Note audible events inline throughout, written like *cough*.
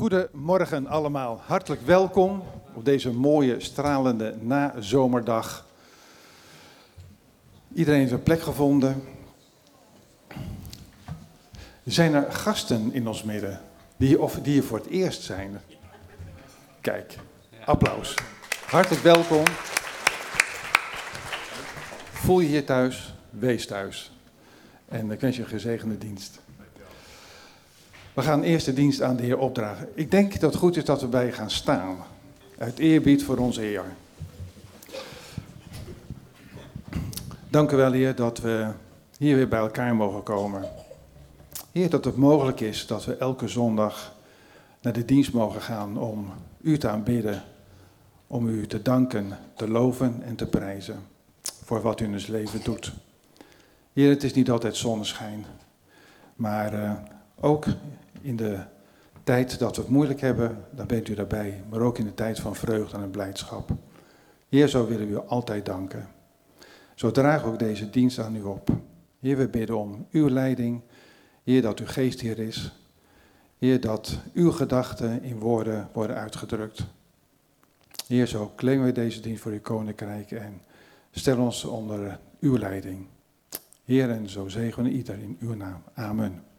Goedemorgen allemaal, hartelijk welkom op deze mooie, stralende nazomerdag. Iedereen heeft een plek gevonden. Zijn er gasten in ons midden die, of die hier voor het eerst zijn? Kijk, applaus. Hartelijk welkom. Voel je hier thuis, wees thuis. En ik wens je een gezegende dienst. We gaan eerst de dienst aan de Heer opdragen. Ik denk dat het goed is dat we bij gaan staan. Uit eerbied voor onze Heer. Dank u wel, Heer, dat we hier weer bij elkaar mogen komen. Heer, dat het mogelijk is dat we elke zondag naar de dienst mogen gaan om u te aanbidden. Om u te danken, te loven en te prijzen voor wat u in ons leven doet. Heer, het is niet altijd zonneschijn, maar uh, ook in de tijd dat we het moeilijk hebben, dan bent u daarbij. Maar ook in de tijd van vreugde en blijdschap. Heer, zo willen we u altijd danken. Zo we ook deze dienst aan u op. Heer, we bidden om uw leiding. Heer, dat uw geest hier is. Heer, dat uw gedachten in woorden worden uitgedrukt. Heer, zo claimen we deze dienst voor uw koninkrijk en stel ons onder uw leiding. Heer, en zo zegenen ieder in uw naam. Amen.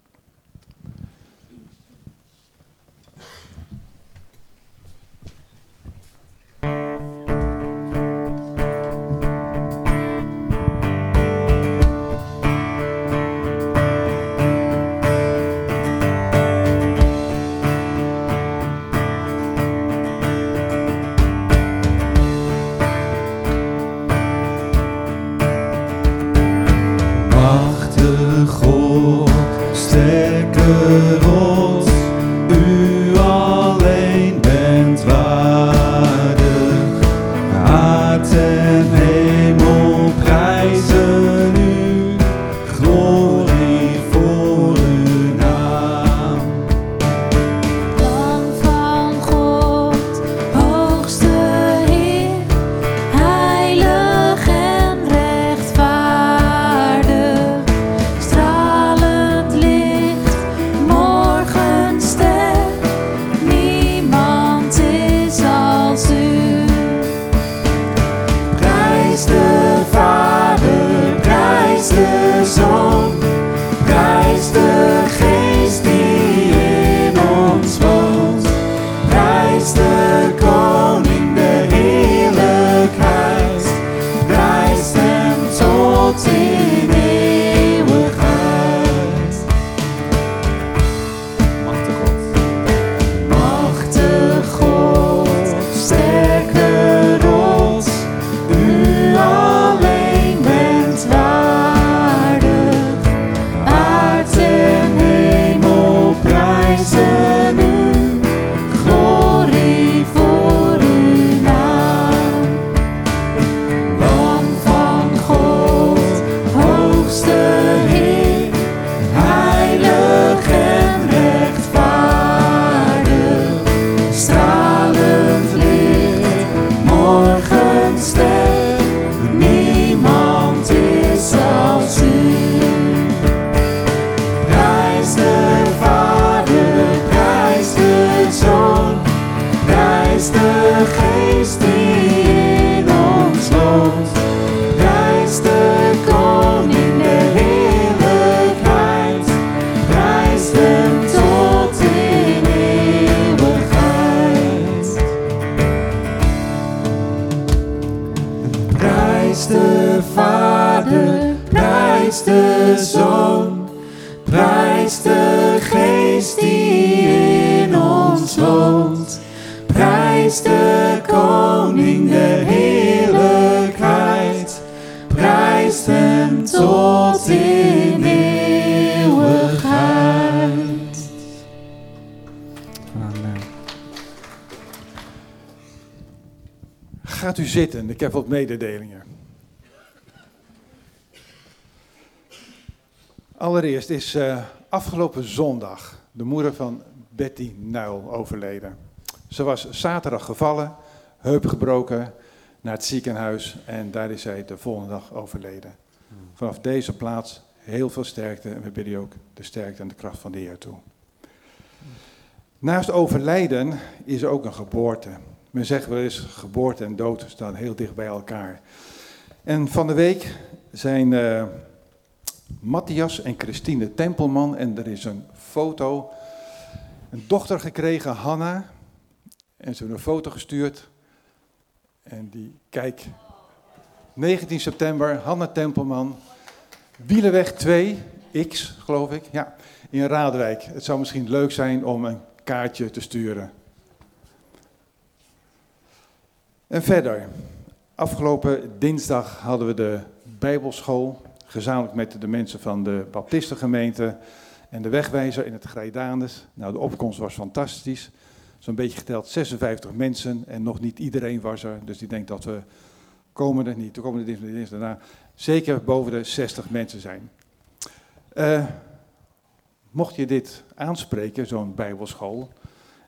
Heb wat mededelingen. Allereerst is uh, afgelopen zondag de moeder van Betty Nuil overleden. Ze was zaterdag gevallen, heup gebroken, naar het ziekenhuis en daar is zij de volgende dag overleden. Vanaf deze plaats heel veel sterkte en we bidden ook de sterkte en de kracht van de Heer toe. Naast overlijden is er ook een geboorte. Men zegt wel eens, geboorte en dood staan heel dicht bij elkaar. En van de week zijn uh, Matthias en Christine Tempelman en er is een foto. Een dochter gekregen, Hanna. En ze hebben een foto gestuurd. En die, kijk, 19 september, Hanna Tempelman. Wielenweg 2, X geloof ik, ja, in Raadwijk. Het zou misschien leuk zijn om een kaartje te sturen. En verder, afgelopen dinsdag hadden we de Bijbelschool, gezamenlijk met de mensen van de Baptistengemeente en de wegwijzer in het Grijdanus. Nou, de opkomst was fantastisch. Zo'n beetje geteld 56 mensen en nog niet iedereen was er. Dus die denkt dat we komende, niet de komende dinsdag, daarna, zeker boven de 60 mensen zijn. Uh, mocht je dit aanspreken, zo'n bijbelschool,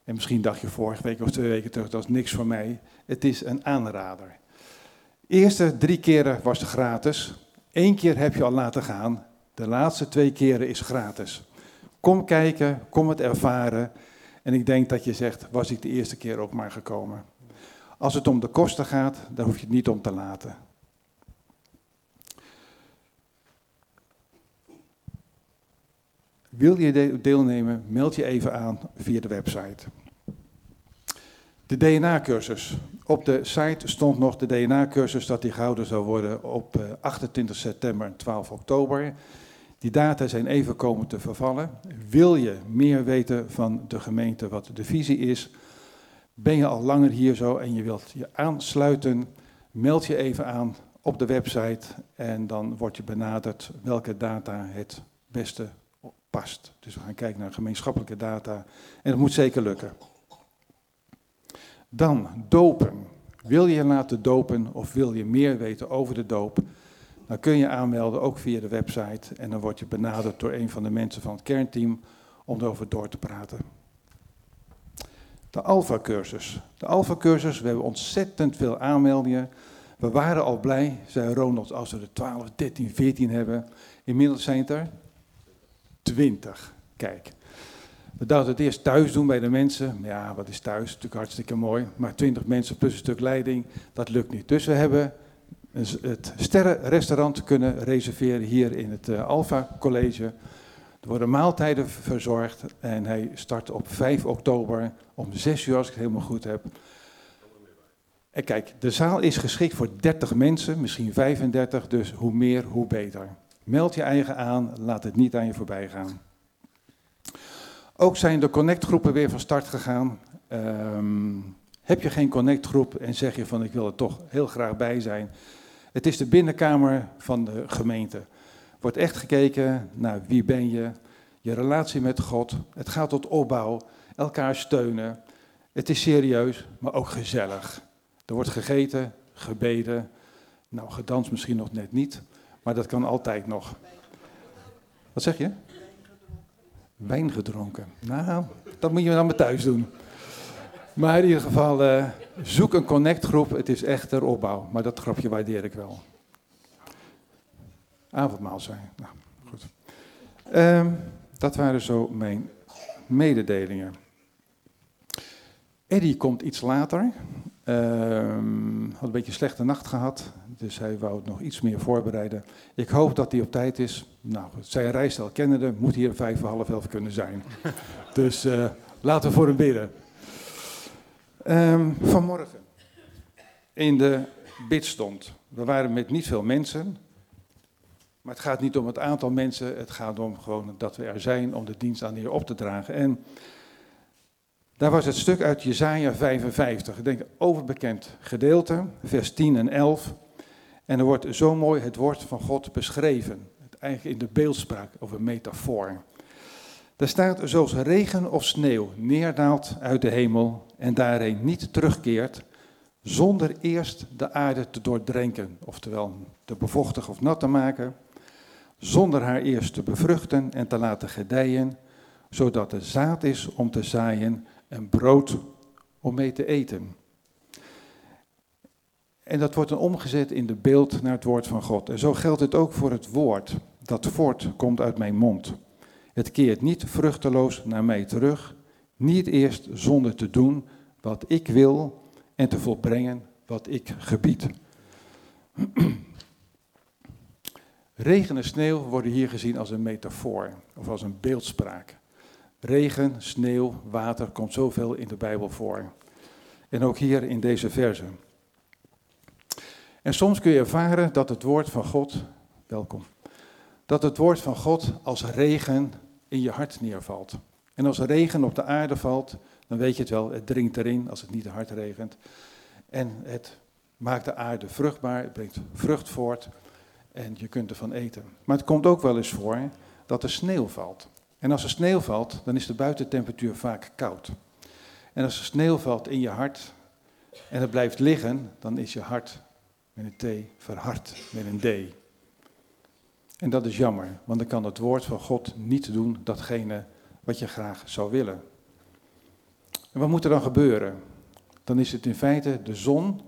en misschien dacht je vorige week of twee weken terug, dat is niks voor mij. Het is een aanrader. De eerste drie keren was het gratis. Eén keer heb je al laten gaan. De laatste twee keren is gratis. Kom kijken, kom het ervaren. En ik denk dat je zegt, was ik de eerste keer ook maar gekomen. Als het om de kosten gaat, dan hoef je het niet om te laten. Wil je deelnemen, meld je even aan via de website. De DNA-cursus. Op de site stond nog de DNA-cursus dat die gehouden zou worden op 28 eh, september en 12 oktober. Die data zijn even komen te vervallen. Wil je meer weten van de gemeente wat de visie is? Ben je al langer hier zo en je wilt je aansluiten? Meld je even aan op de website en dan word je benaderd welke data het beste past. Dus we gaan kijken naar gemeenschappelijke data en dat moet zeker lukken. Dan dopen. Wil je laten dopen of wil je meer weten over de doop? Dan kun je aanmelden, ook via de website. En dan word je benaderd door een van de mensen van het kernteam om erover door te praten. De Alpha-cursus. De Alpha-cursus, we hebben ontzettend veel aanmeldingen. We waren al blij, zei Ronald, als we er 12, 13, 14 hebben. Inmiddels zijn het er 20. Kijk. We dachten het eerst thuis doen bij de mensen. Ja, wat is thuis? Natuurlijk hartstikke mooi. Maar 20 mensen plus een stuk leiding, dat lukt niet. Dus we hebben het sterrenrestaurant kunnen reserveren hier in het uh, Alpha College. Er worden maaltijden verzorgd en hij start op 5 oktober om 6 uur als ik het helemaal goed heb. En kijk, de zaal is geschikt voor 30 mensen, misschien 35, dus hoe meer, hoe beter. Meld je eigen aan, laat het niet aan je voorbij gaan. Ook zijn de connectgroepen weer van start gegaan. Um, heb je geen connectgroep en zeg je van ik wil er toch heel graag bij zijn. Het is de binnenkamer van de gemeente. Wordt echt gekeken naar wie ben je, je relatie met God. Het gaat tot opbouw, elkaar steunen. Het is serieus, maar ook gezellig. Er wordt gegeten, gebeden. Nou, gedanst misschien nog net niet, maar dat kan altijd nog. Wat zeg je? Wijn gedronken. Nou, dat moet je dan maar thuis doen. Maar in ieder geval, uh, zoek een connectgroep. Het is echt ter opbouw. Maar dat grapje waardeer ik wel. Avondmaal zijn. Nou, goed. Um, dat waren zo mijn mededelingen. Eddie komt iets later. Um, had een beetje een slechte nacht gehad. Dus hij wou het nog iets meer voorbereiden. Ik hoop dat hij op tijd is. Nou, zijn rijstijl kennende moet hier vijf voor half elf kunnen zijn. *laughs* dus uh, laten we voor hem bidden. Um, vanmorgen in de bidstond. We waren met niet veel mensen. Maar het gaat niet om het aantal mensen. Het gaat om gewoon dat we er zijn om de dienst aan de Heer op te dragen. En daar was het stuk uit Jezaja 55. Ik denk overbekend gedeelte, vers 10 en 11. En er wordt zo mooi het woord van God beschreven. Eigenlijk in de beeldspraak of een metafoor. Daar staat zoals regen of sneeuw neerdaalt uit de hemel en daarheen niet terugkeert, zonder eerst de aarde te doordrenken, oftewel te bevochtigen of nat te maken, zonder haar eerst te bevruchten en te laten gedijen, zodat er zaad is om te zaaien en brood om mee te eten. En dat wordt dan omgezet in de beeld naar het woord van God. En zo geldt het ook voor het woord dat voortkomt uit mijn mond. Het keert niet vruchteloos naar mij terug, Niet eerst zonder te doen wat ik wil en te volbrengen wat ik gebied. *clears throat* Regen en sneeuw worden hier gezien als een metafoor of als een beeldspraak. Regen, sneeuw, water komt zoveel in de Bijbel voor. En ook hier in deze verse. En soms kun je ervaren dat het woord van God, welkom, dat het woord van God als regen in je hart neervalt. En als regen op de aarde valt, dan weet je het wel, het dringt erin als het niet hard regent. En het maakt de aarde vruchtbaar, het brengt vrucht voort en je kunt ervan eten. Maar het komt ook wel eens voor dat er sneeuw valt. En als er sneeuw valt, dan is de buitentemperatuur vaak koud. En als er sneeuw valt in je hart en het blijft liggen, dan is je hart met een T verhard met een D. En dat is jammer, want dan kan het woord van God niet doen datgene wat je graag zou willen. En wat moet er dan gebeuren? Dan is het in feite de zon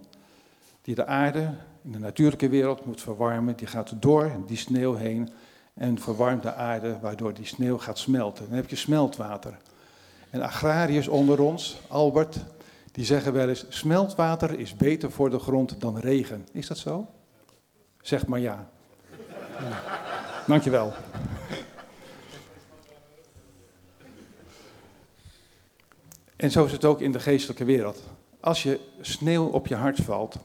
die de aarde in de natuurlijke wereld moet verwarmen. Die gaat door die sneeuw heen en verwarmt de aarde, waardoor die sneeuw gaat smelten. Dan heb je smeltwater. En agrariërs onder ons, Albert, die zeggen wel eens: smeltwater is beter voor de grond dan regen. Is dat zo? Zeg maar ja. ja. *laughs* Dankjewel. En zo is het ook in de geestelijke wereld. Als je sneeuw op je hart valt,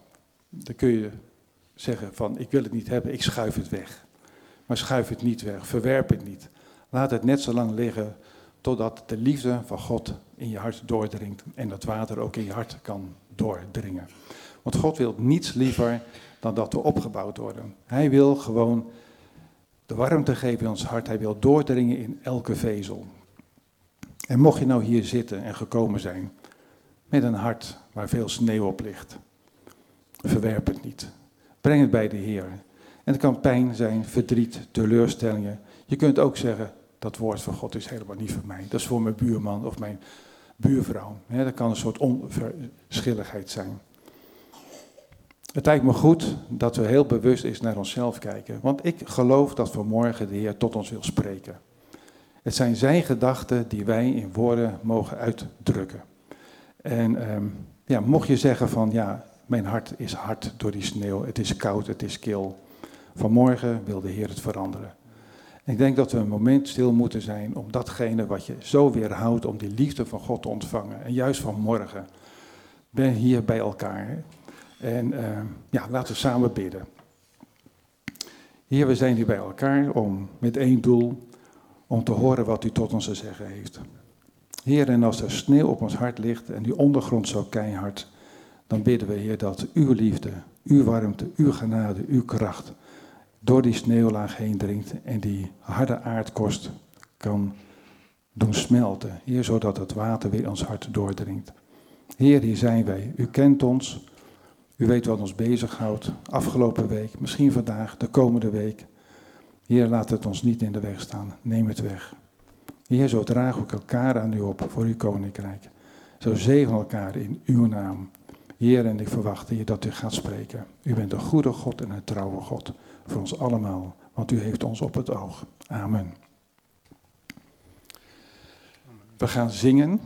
dan kun je zeggen van ik wil het niet hebben, ik schuif het weg. Maar schuif het niet weg, verwerp het niet. Laat het net zo lang liggen totdat de liefde van God in je hart doordringt en dat water ook in je hart kan doordringen. Want God wil niets liever dan dat we opgebouwd worden. Hij wil gewoon de warmte geven in ons hart. Hij wil doordringen in elke vezel. En mocht je nou hier zitten en gekomen zijn met een hart waar veel sneeuw op ligt, verwerp het niet. Breng het bij de Heer. En het kan pijn zijn, verdriet, teleurstellingen. Je kunt ook zeggen, dat woord van God is helemaal niet voor mij. Dat is voor mijn buurman of mijn buurvrouw. dat kan een soort onverschilligheid zijn. Het lijkt me goed dat we heel bewust eens naar onszelf kijken. Want ik geloof dat vanmorgen de Heer tot ons wil spreken. Het zijn zijn gedachten die wij in woorden mogen uitdrukken. En ehm, ja, mocht je zeggen van ja, mijn hart is hard door die sneeuw, het is koud, het is kil. Vanmorgen wil de Heer het veranderen. ik denk dat we een moment stil moeten zijn om datgene wat je zo weerhoudt, om die liefde van God te ontvangen. En juist vanmorgen ben hier bij elkaar. En ehm, ja, laten we samen bidden. Heer, we zijn hier bij elkaar om met één doel om te horen wat u tot ons te zeggen heeft. Heer, en als er sneeuw op ons hart ligt en die ondergrond zo keihard, dan bidden we, Heer, dat uw liefde, uw warmte, uw genade, uw kracht door die sneeuwlaag heen dringt en die harde aardkorst kan doen smelten. Heer, zodat het water weer ons hart doordringt. Heer, hier zijn wij. U kent ons. U weet wat ons bezighoudt. Afgelopen week, misschien vandaag, de komende week. Heer, laat het ons niet in de weg staan. Neem het weg. Heer, zo dragen we elkaar aan u op voor uw koninkrijk. Zo zegen elkaar in uw naam. Heer, en ik verwacht hier dat u gaat spreken. U bent een goede God en een trouwe God voor ons allemaal, want u heeft ons op het oog. Amen. We gaan zingen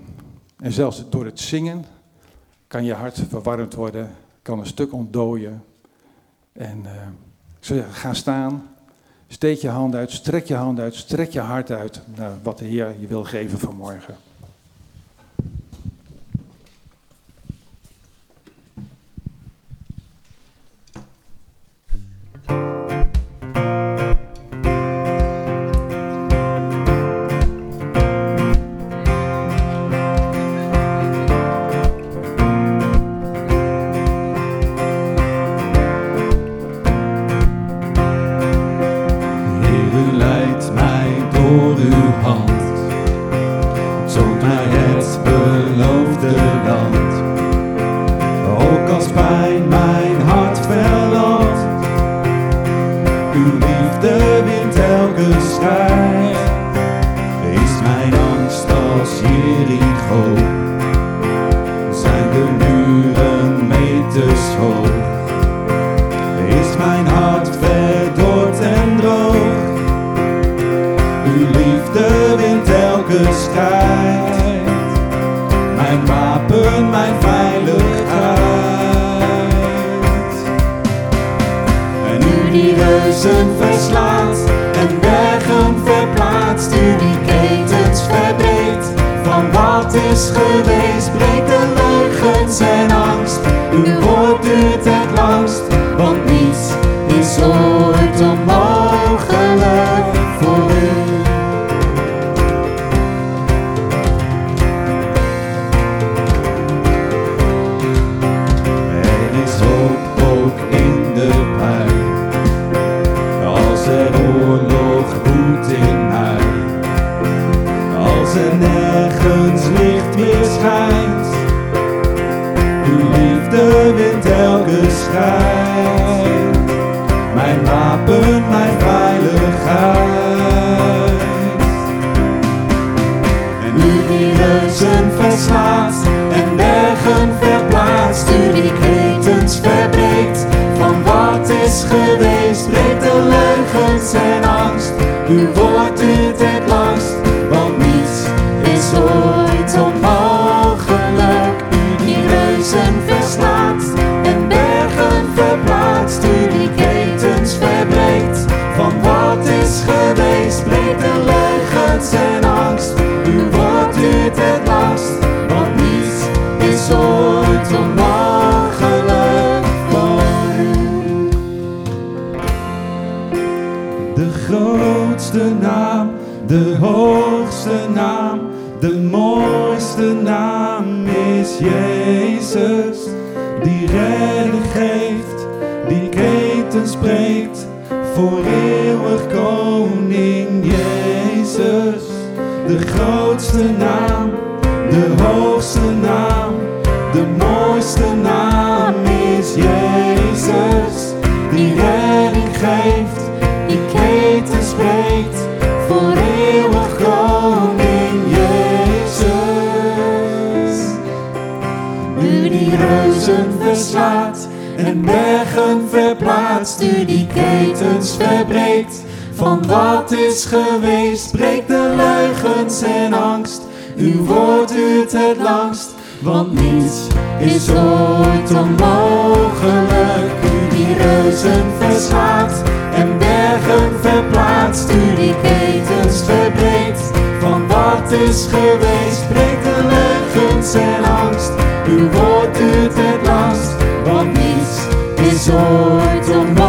en zelfs door het zingen kan je hart verwarmd worden, kan een stuk ontdooien. En uh, ik zou zeggen, ga staan, Steek je hand uit, strek je hand uit, strek je hart uit naar wat de Heer je wil geven vanmorgen. Die ketens breekt voor eeuwig koning Jezus. U die reuzen verslaat en bergen verplaatst, u die ketens verbreekt. Van wat is geweest, breekt de leugens en angst. Uw woord duurt het langst, want niets is ooit onmogelijk. U die reuzen verslaat verplaatst, u die ketens verbreekt? Van wat is geweest, breekt de en angst. Uw woord duurt het last, want niets is ooit onmogelijk.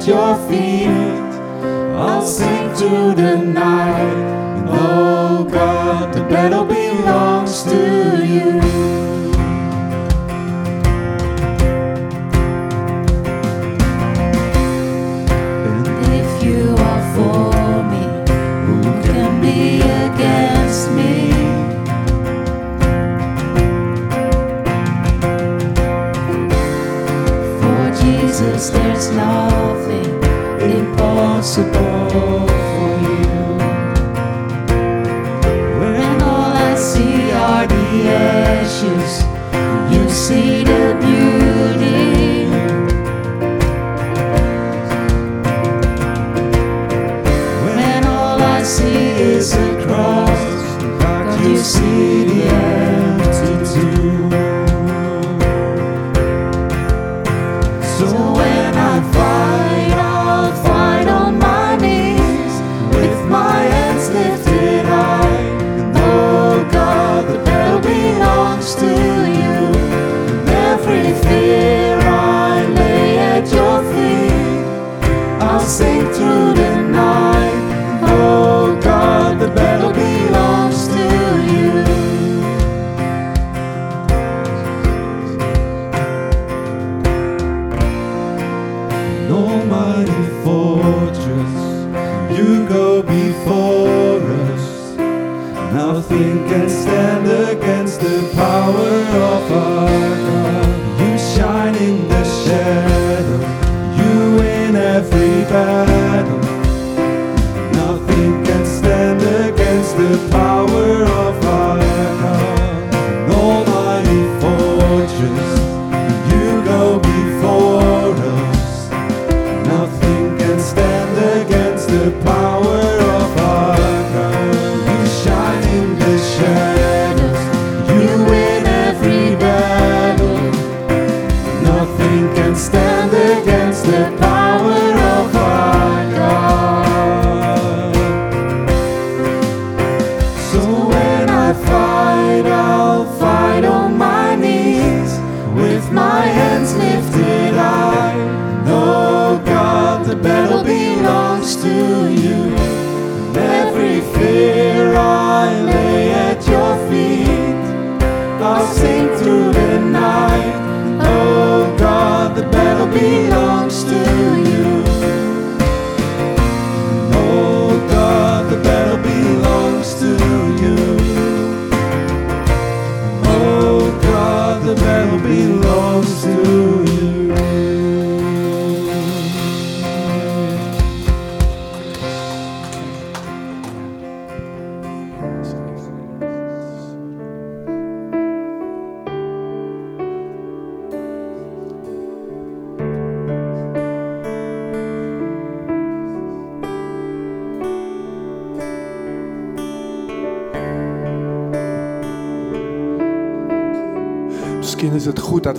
at your feet. I'll sing to the night. impossible for you. All I see are the ashes, you see.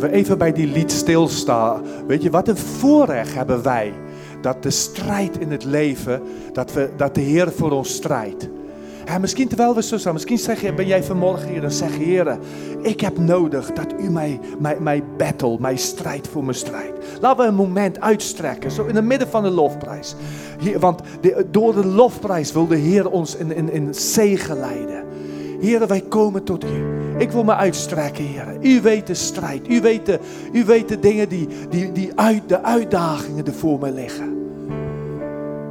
We even bij die lied stilstaan. Weet je, wat een voorrecht hebben wij. Dat de strijd in het leven, dat, we, dat de Heer voor ons strijdt. En misschien terwijl we zo staan, misschien zeg je, ben jij vanmorgen hier en zeg Heer, ik heb nodig dat u mij, mij, mij battle, mij strijdt voor mijn strijd. Laten we een moment uitstrekken, zo in het midden van de lofprijs. Want door de lofprijs wil de Heer ons in, in, in zegen leiden. Heren, wij komen tot u. Ik wil me uitstrekken, heren. U weet de strijd. U weet de, u weet de dingen die, die, die uit, de uitdagingen die voor me liggen.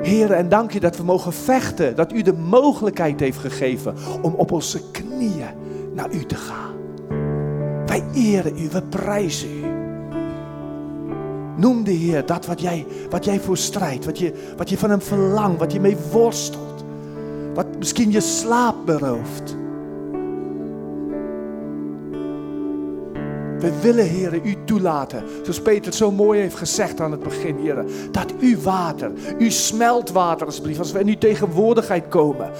Heren, en dank je dat we mogen vechten. Dat u de mogelijkheid heeft gegeven om op onze knieën naar u te gaan. Wij eren u, we prijzen u. Noem de Heer dat wat jij, wat jij voor strijdt. Wat je, wat je van hem verlangt. Wat je mee worstelt. Wat misschien je slaap berooft. We willen, heren, u toelaten. Zoals Peter het zo mooi heeft gezegd aan het begin, heren. Dat uw water, uw smeltwater, alsjeblieft, als we in uw tegenwoordigheid komen.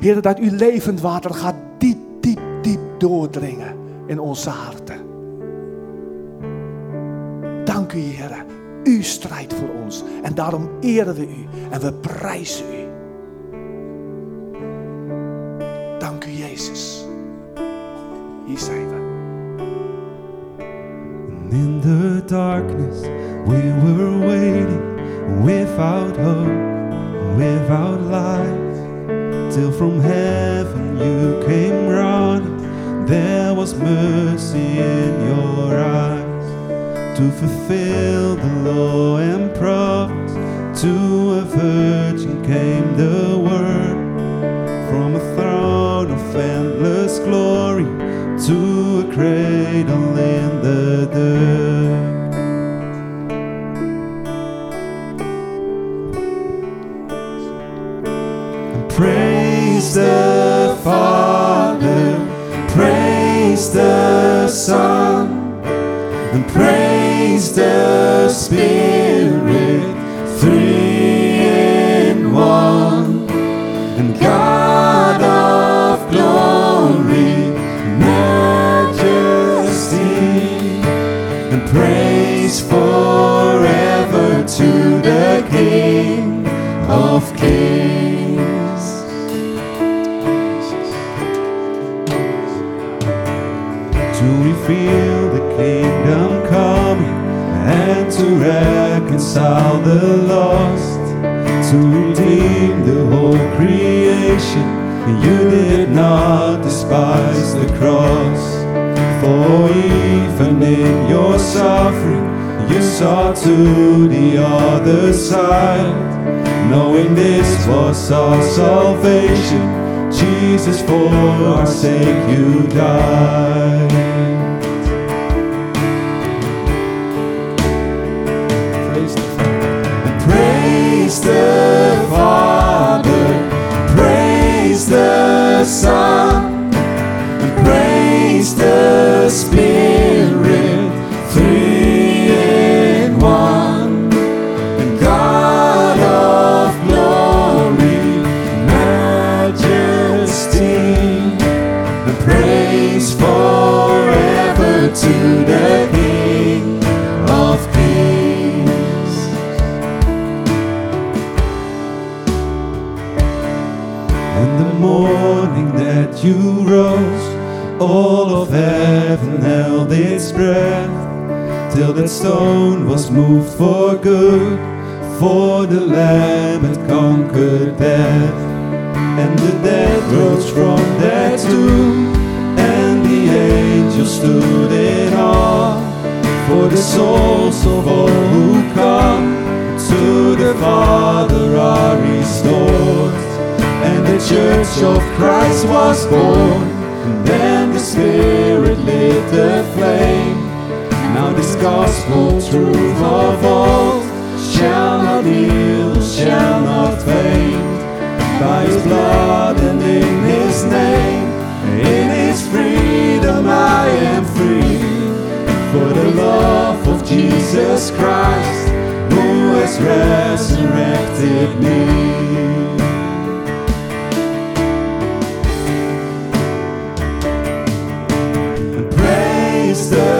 Heren, dat uw levend water gaat diep, diep, diep doordringen in onze harten. Dank u, heren. U strijdt voor ons. En daarom eren we u en we prijzen u. Dank u, Jezus. Hier zijn we. And in the darkness, we were waiting without hope, without light. Till from heaven you came running. There was mercy in your eyes to fulfill the law and prophets. To a virgin came the word from a throne of endless glory cradle in the dirt. Praise the Father, praise the Son and praise the Spirit, to reconcile the lost, to redeem the whole creation? You did not despise the cross, for even in your suffering, you saw to the other side, knowing this was our salvation. Jesus, for our sake you died. coração. All of heaven held its breath, till that stone was moved for good, for the Lamb had conquered death. And the dead rose from their tomb, and the angels stood in awe, for the souls of all who come to the Father are restored and the church of Christ was born. Spirit lit the flame. Now this gospel truth of old shall not yield, shall not faint. By His blood and in His name, in His freedom I am free. For the love of Jesus Christ, who has resurrected me. The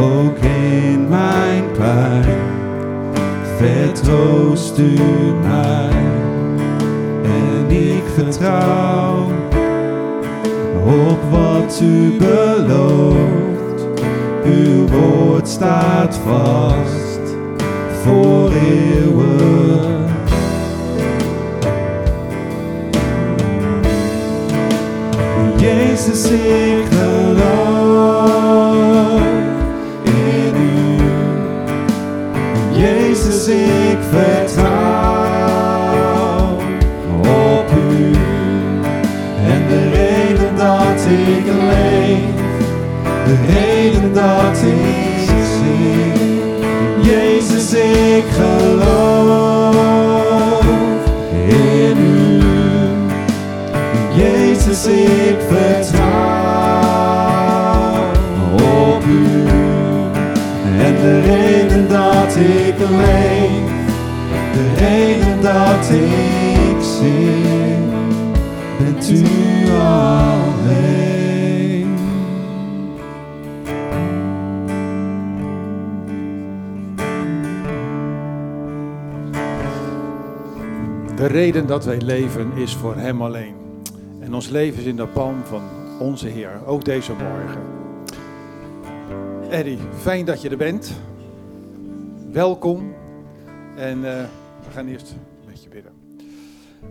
ook in mijn pijn. Vertroost u mij en ik vertrouw op wat u belooft. Uw woord staat vast voor eeuwen. Jezus, ik geloof. Jezus, ik vertrouw op u. En de reden dat ik leef, de reden dat ik zie. Jezus, ik geloof in u. Jezus, ik vertrouw op u ik leef, de reden dat ik zing, bent u alleen. De reden dat wij leven is voor Hem alleen. En ons leven is in de palm van onze Heer, ook deze morgen. Eddie, fijn dat je er bent. Welkom. En uh, we gaan eerst met je bidden.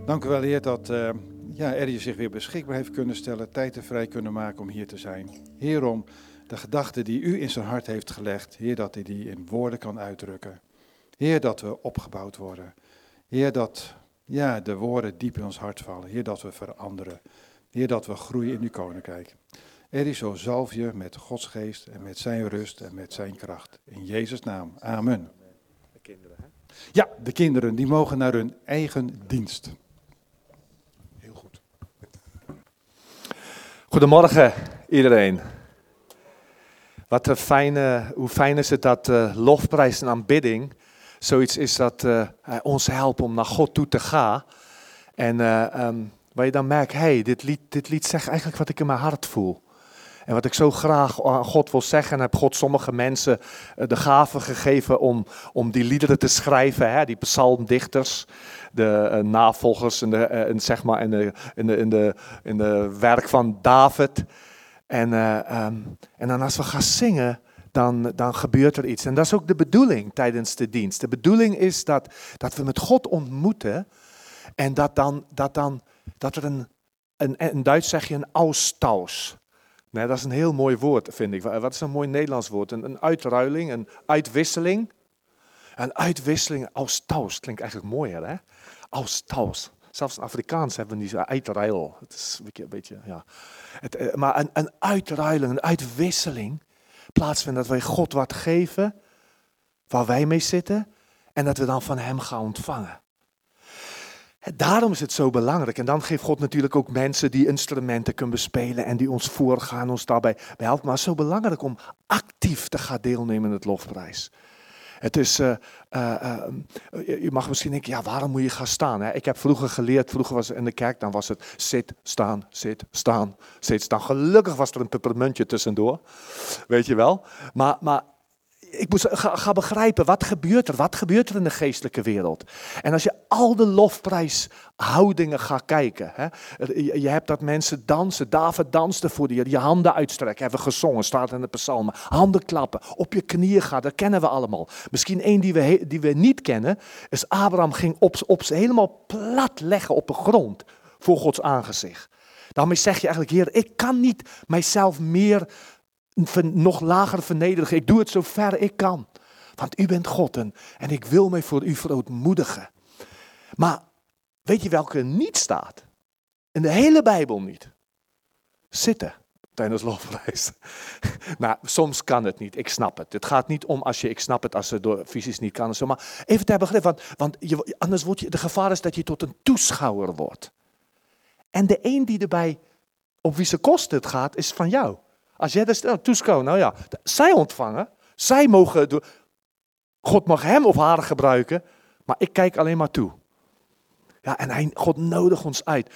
Dank u wel, Heer, dat uh, ja, Eddie zich weer beschikbaar heeft kunnen stellen, tijd er vrij kunnen maken om hier te zijn. Heer, om de gedachten die u in zijn hart heeft gelegd, Heer, dat hij die in woorden kan uitdrukken. Heer, dat we opgebouwd worden. Heer, dat ja, de woorden diep in ons hart vallen. Heer, dat we veranderen. Heer, dat we groeien in uw koninkrijk. Er is zo zalf je met Gods geest en met zijn rust en met zijn kracht. In Jezus' naam. Amen. De kinderen, hè? Ja, de kinderen die mogen naar hun eigen dienst. Heel goed. Goedemorgen iedereen. Wat een fijne, hoe fijn is het dat uh, lofprijs en aanbidding zoiets is dat uh, ons helpt om naar God toe te gaan. En uh, um, waar je dan merkt, hey, dit lied, dit lied zegt eigenlijk wat ik in mijn hart voel. En wat ik zo graag aan God wil zeggen, en heb God sommige mensen uh, de gave gegeven om, om die liederen te schrijven, hè, die psalmdichters, de navolgers in de, zeg maar in de, in de, in de, werk van David. En, um, en dan als we gaan zingen, dan, dan gebeurt er iets. En dat is ook de bedoeling tijdens de dienst. De bedoeling is dat, dat we met God ontmoeten en dat, dan, dat, dan, dat er een, een, in Duits zeg je een austausch. Nee, dat is een heel mooi woord, vind ik. Wat is een mooi Nederlands woord? Een, uitruiling, een uitwisseling. Een uitwisseling, austausch, klinkt eigenlijk mooier, hè? Austausch. Zelfs in Afrikaans hebben we niet uitruil. Het is een beetje, ja. Het, eh, maar een, een uitruiling, een uitwisseling plaatsvindt dat wij God wat geven waar wij mee zitten en dat we dan van Hem gaan ontvangen. Daarom is het zo belangrijk. En dan geeft God natuurlijk ook mensen die instrumenten kunnen bespelen en die ons voorgaan, ons daarbij helpen. Maar het is zo belangrijk om actief te gaan deelnemen in het lofprijs. Het is, uh, uh, uh, je mag misschien denken, ja, waarom moet je gaan staan? Hè? Ik heb vroeger geleerd, vroeger was in de kerk, dan was het zit, staan, zit, staan, zit, staan. Gelukkig was er een pepermuntje tussendoor, weet je wel. Maar, maar ik moest ga, begrijpen, wat gebeurt er? Wat gebeurt er in de geestelijke wereld? En als je al de lofprijshoudingen gaat kijken. Hè, je, hebt dat mensen dansen. David danste voor je, je handen uitstrekken. Hebben gezongen, staat in de psalmen. Handen klappen, op je knieën gaan, dat kennen we allemaal. Misschien één die we, die we niet kennen, is Abraham ging op, op helemaal plat leggen op de grond voor Gods aangezicht. Daarmee zeg je eigenlijk, Heer, ik kan niet mijzelf meer nog lager vernederigen. Ik doe het zo ver ik kan. Want u bent God en, ik wil mij voor u verootmoedigen. Maar weet je welke niet staat? In de hele Bijbel niet. Zitten tijdens lofprijs. *laughs* nou, soms kan het niet. Ik snap het. Het gaat niet om als je, ik snap het, als het door fysisch niet kan. Zo, maar even ter begrip, want, want je, anders wordt je, de gevaar is dat je tot een toeschouwer wordt. En de een die erbij, op wie ze kosten het gaat, is van jou. Als jij nou, toeschouwt, nou ja, zij ontvangen, zij mogen, God mag hem of haar gebruiken, maar ik kijk alleen maar toe. Ja, en hij, God nodigt ons uit.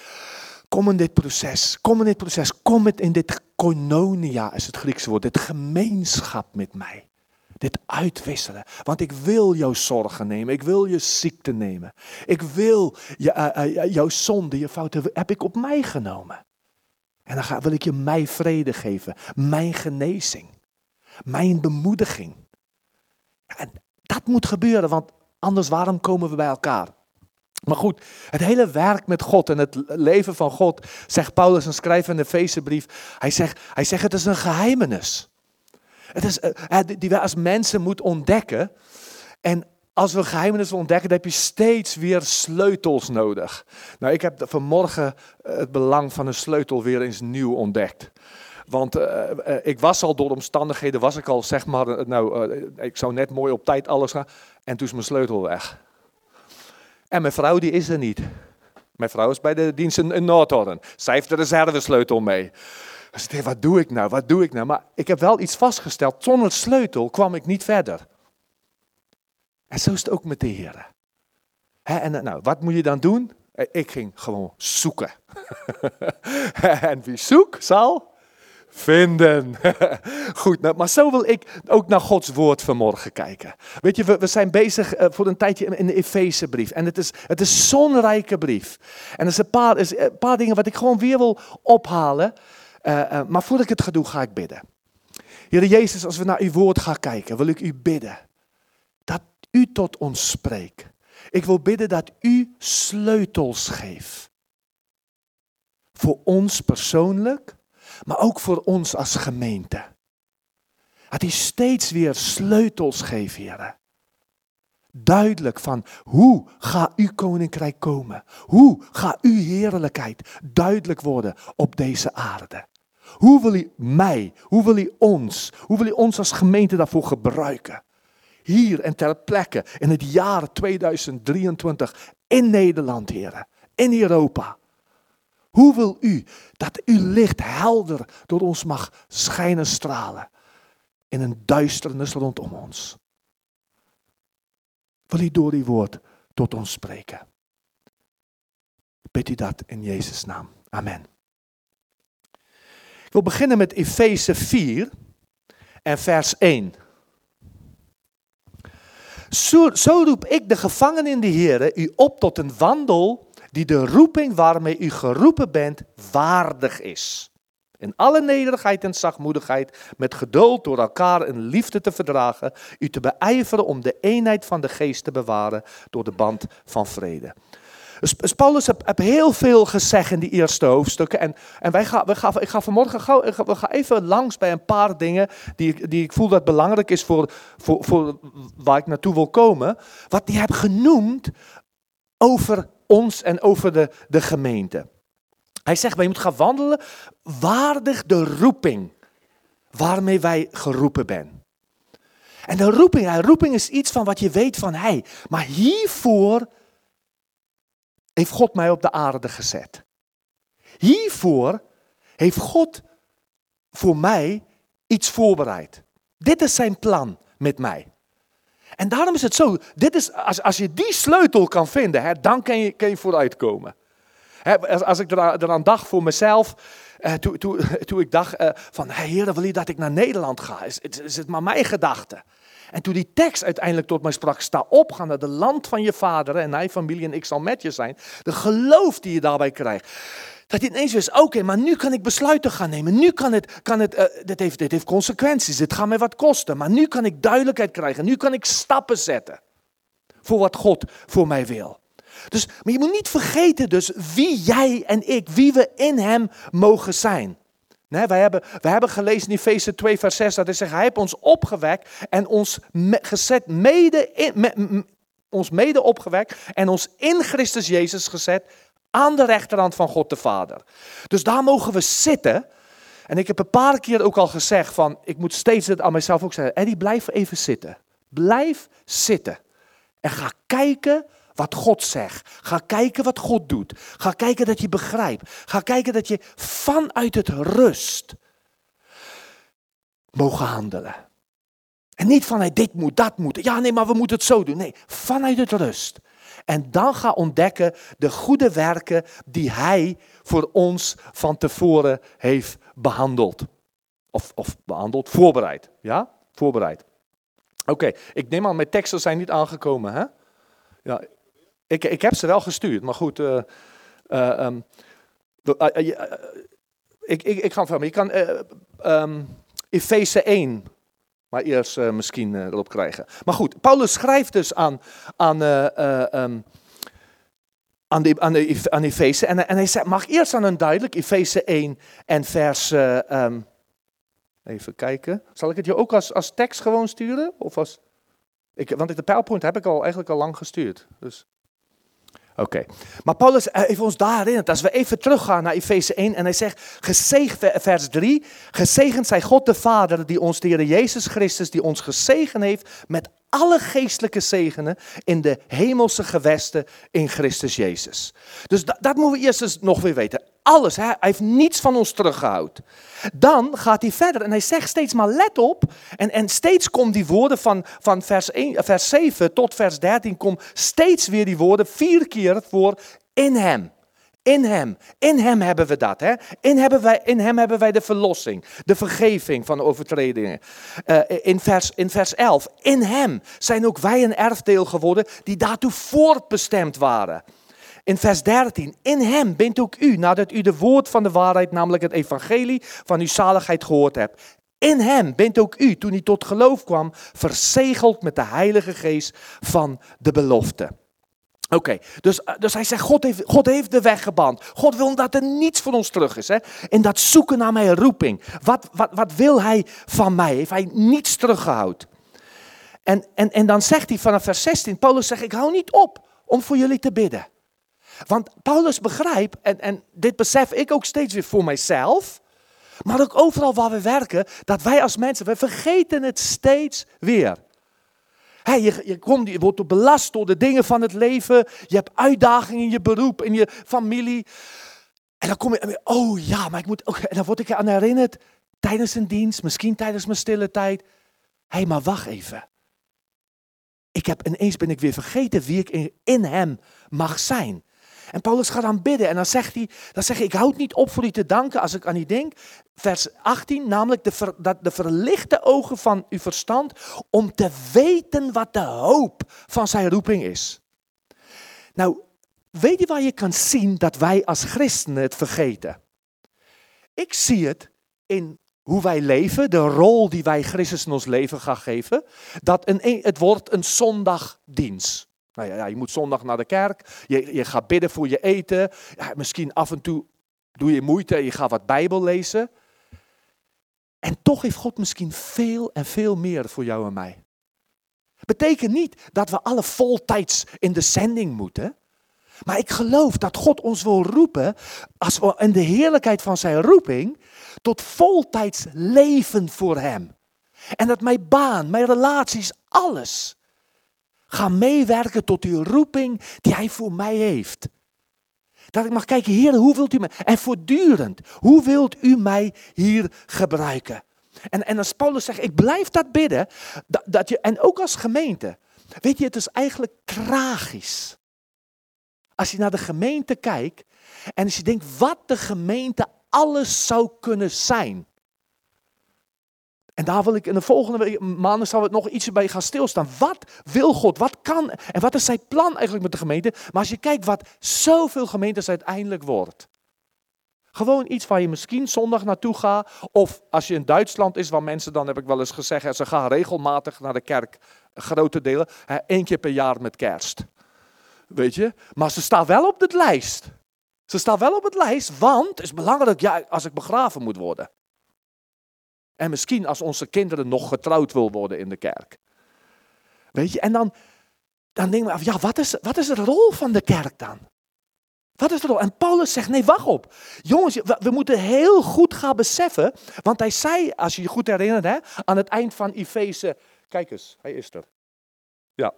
Kom in dit proces, kom in dit proces, kom in dit koinonia is het Griekse woord, dit gemeenschap met mij. Dit uitwisselen. Want ik wil jouw zorgen nemen. Ik wil je ziekte nemen. Ik wil je, uh, uh, jouw zonde, je fouten, heb ik op mij genomen. En dan wil ik je mijn vrede geven, mijn genezing, mijn bemoediging. En dat moet gebeuren, want anders waarom komen we bij elkaar? Maar goed, het hele werk met God en het leven van God, zegt Paulus en schrijft in de Efezebrief, hij zegt, hij zegt het is een geheimenis. Het is, uh, die we als mensen moeten ontdekken. En als we geheimenissen ontdekken, dan heb je steeds weer sleutels nodig. Nou, ik heb vanmorgen eh, het belang van een sleutel weer eens nieuw ontdekt. Want uh, uh, ik was al door omstandigheden, was ik al zeg maar, nou, ik zou net mooi op tijd alles gaan. En toen is mijn sleutel weg. En mijn vrouw die is er niet. Mijn vrouw is bij de dienst in, in. Zij heeft de reservesleutel mee. Dus ik dacht, wat doe ik nou, wat doe ik nou? Maar ik heb wel iets vastgesteld, zonder sleutel kwam ik niet verder. En zo is het ook met de Heer. En eh, nou, wat moet je dan doen? Eh, Ik ging gewoon zoeken. *laughs* en wie zoekt, zal vinden. *laughs* Goed, nou, maar zo wil ik ook naar Gods woord vanmorgen kijken. Weet je, we, zijn bezig eh, voor een tijdje in, de Efezebrief. En het is, het is zo'n brief. En er zijn een paar, is een paar dingen wat ik gewoon weer wil ophalen. Eh, eh, maar voordat ik het ga doen, ga ik bidden. Heer Jezus, als we naar uw woord gaan kijken, wil ik u bidden. U tot ons spreekt. Ik wil bidden dat u sleutels geeft. Voor ons persoonlijk, maar ook voor ons als gemeente. Dat hij steeds weer sleutels geeft, heren. Duidelijk van hoe gaat uw koninkrijk komen? Hoe gaat uw heerlijkheid duidelijk worden op deze aarde? Hoe wil u mij, hoe wil u ons, hoe wil u ons als gemeente daarvoor gebruiken? Hier en ter plekke in het jaar 2023 in Nederland, heren, in Europa. Hoe wil u dat uw licht helder door ons mag schijnen stralen in een duisternis rondom ons? Wil u door uw woord tot ons spreken? Bid u dat in Jezus' naam. Amen. Ik wil beginnen met Efeze 4 en vers 1. Zo, roep ik de gevangenen in de Heer u op tot een wandel die de roeping waarmee u geroepen bent waardig is. In alle nederigheid en zachtmoedigheid, met geduld door elkaar in liefde te verdragen, u te beijveren om de eenheid van de geest te bewaren door de band van vrede. Dus, dus Paulus heeft heel veel gezegd in die eerste hoofdstukken. En, en wij gaan, we gaan, ik ga vanmorgen gauw, ga, we even langs bij een paar dingen die, die ik voel dat belangrijk is voor, voor, voor waar ik naartoe wil komen. Wat hij heeft genoemd over ons en over de, de gemeente. Hij zegt, wij moeten gaan wandelen waardig de roeping waarmee wij geroepen zijn. En de roeping, ja, roeping is iets van wat je weet van hij. Maar hiervoor heeft God mij op de aarde gezet. Hiervoor heeft God voor mij iets voorbereid. Dit is zijn plan met mij. En daarom is het zo, dit is, als, als je die sleutel kan vinden, hè, dan kan je, kan je vooruitkomen. Hè, als, als ik eraan, dacht voor mezelf, eh, toen, toen, *laughs* toen ik dacht eh, van, hey, Heer, wil je dat ik naar Nederland ga? Is, is, is het maar mijn gedachte? En toen die tekst uiteindelijk tot mij sprak, sta op, ga naar de land van je vader en hij, familie en ik zal met je zijn. De geloof die je daarbij krijgt. Dat hij ineens wist, oké, maar nu kan ik besluiten gaan nemen. Nu kan het, kan het eh, dit, heeft, dit heeft consequenties, dit gaat mij wat kosten. Maar nu kan ik duidelijkheid krijgen, nu kan ik stappen zetten. Voor wat God voor mij wil. Dus, maar je moet niet vergeten dus wie jij en ik, wie we in hem mogen zijn. Nee, hebben, wij hebben gelezen in Efeze 2 vers 6 dat hij zegt, hij heeft ons opgewekt en ons gezet mede in, ons mede opgewekt en ons in Christus Jezus gezet aan de rechterhand van God de Vader. Dus daar mogen we zitten. En ik heb een paar keer ook al gezegd van, ik moet steeds het aan mezelf ook zeggen, Eddie blijf even zitten. Blijf zitten. En ga kijken wat God zegt. Ga kijken wat God doet. Ga kijken dat je begrijpt. Ga kijken dat je vanuit het rust mogen handelen. En niet vanuit dit moet, dat moet. Ja, nee, maar we moeten het zo doen. Nee, vanuit het rust. En dan ga ontdekken de goede werken die Hij voor ons van tevoren heeft behandeld. Of, of behandeld, voorbereid. Ja, voorbereid. Oké, ik neem aan, mijn teksten zijn niet aangekomen, hè? Ja, ik, ik heb ze wel gestuurd, maar goed. eh, eh, ehm, eh, ik, ik, ik ga van Je kan ehm, Efeze 1 maar eerst misschien erop krijgen. Maar goed, Paulus schrijft dus aan, aan, eh, eh, ehm, aan, de, aan, de, aan Efeze. En, en hij zegt, mag eerst aan een duidelijk, Efeze 1 en vers... even kijken. Zal ik het je ook als, als tekst gewoon sturen? Of als, ik, want de PowerPoint heb ik al, eigenlijk al lang gestuurd. Dus. Oké. Maar Paulus eh, heeft ons daar herinnerd. Als we even teruggaan naar Efeze 1 en hij zegt, gezegend, vers 3, gezegend zij God de Vader, die ons, de Heer Jezus Christus, die ons gezegend heeft met alle geestelijke zegenen in de hemelse gewesten in Christus Jezus. Dus da- dat moeten we eerst eens nog weer weten. Alles, hè? hij heeft niets van ons teruggehouden. Dan gaat hij verder en hij zegt steeds maar let op. En, en steeds komt die woorden van, van vers, 1, vers 7 tot vers 13, komt steeds weer die woorden vier keer voor in hem. In hem. In hem hebben we dat. Hè? In, hebben wij, in hem hebben wij de verlossing. De vergeving van overtredingen. Uh, in, vers, in vers 11. In hem zijn ook wij een erfdeel geworden die daartoe voorbestemd waren. In vers 13, in hem bent ook u, nadat u de woord van de waarheid, namelijk het evangelie van uw zaligheid gehoord hebt. In hem bent ook u, toen u tot geloof kwam, verzegeld met de Heilige Geest van de belofte. Oké, dus, eh, dus hij zegt, God heeft, God heeft de weg geband. God wil dat er niets van ons terug is. Hè? In dat zoeken naar mijn roeping. Wat, wat, wat wil hij van mij? Heeft hij niets teruggehouden? En, en, en dan zegt hij vanaf vers 16, Paulus zegt, ik hou niet op om voor jullie te bidden. Want Paulus begrijpt, en, en dit besef ik ook steeds weer voor mijzelf, maar ook overal waar we werken, dat wij als mensen, we vergeten het steeds weer. Hey, je, je, komt, je wordt belast door de dingen van het leven. Je hebt uitdagingen in je beroep, in je familie. En dan kom je, oh ja, maar ik moet ook, en dan word ik aan herinnerd tijdens een dienst, misschien tijdens mijn stille tijd. Hé, hey, maar wacht even. Ik heb ineens ben ik weer vergeten wie ik in, hem mag zijn. En Paulus gaat aan bidden en dan zegt hij, dan zegt hij, ik houd niet op voor u te danken als ik aan u denk. Vers 18, namelijk de, dat de verlichte ogen van uw verstand om te weten wat de hoop van zijn roeping is. Nou, weet je waar je kan zien dat wij als christenen het vergeten? Ik zie het in hoe wij leven, de rol die wij Christus in ons leven gaan geven. Dat een, het wordt een zondagdienst. Nou ja, je moet zondag naar de kerk, je, je gaat bidden voor je eten, ja, misschien af en toe doe je moeite en je gaat wat Bijbel lezen. En toch heeft God misschien veel en veel meer voor jou en mij. Betekent niet dat we alle voltijds in de zending moeten. Maar ik geloof dat God ons wil roepen, als we in de heerlijkheid van zijn roeping, tot voltijds leven voor Hem. En dat mijn baan, mijn relaties, alles Ga meewerken tot die roeping die Hij voor mij heeft. Dat ik mag kijken, Heer, hoe wilt u mij? En voortdurend, hoe wilt u mij hier gebruiken? En, en als Paulus zegt, ik blijf dat bidden, dat, dat je, en ook als gemeente. Weet je, het is eigenlijk tragisch. Als je naar de gemeente kijkt en als je denkt wat de gemeente alles zou kunnen zijn. En daar wil ik in de volgende maanden zal het nog iets bij gaan stilstaan. Wat wil God? Wat kan? En wat is zijn plan eigenlijk met de gemeente? Maar als je kijkt wat zoveel gemeentes uiteindelijk wordt. Gewoon iets waar je misschien zondag naartoe gaat. Of als je in Duitsland is, waar mensen dan, heb ik wel eens gezegd, ze gaan regelmatig naar de kerk. Grote delen. één keer per jaar met kerst. Weet je? Maar ze staan wel op de lijst. Ze staan wel op het lijst, want het is belangrijk ja, als ik begraven moet worden. En misschien als onze kinderen nog getrouwd wil worden in de kerk. Weet je, en dan, dan denken we af, ja, wat is, wat is de rol van de kerk dan? Wat is de rol? En Paulus zegt, nee, wacht op. Jongens, we, moeten heel goed gaan beseffen, want hij zei, als je je goed herinnert, hè, aan het eind van Efeze, kijk eens, hij is er. Ja,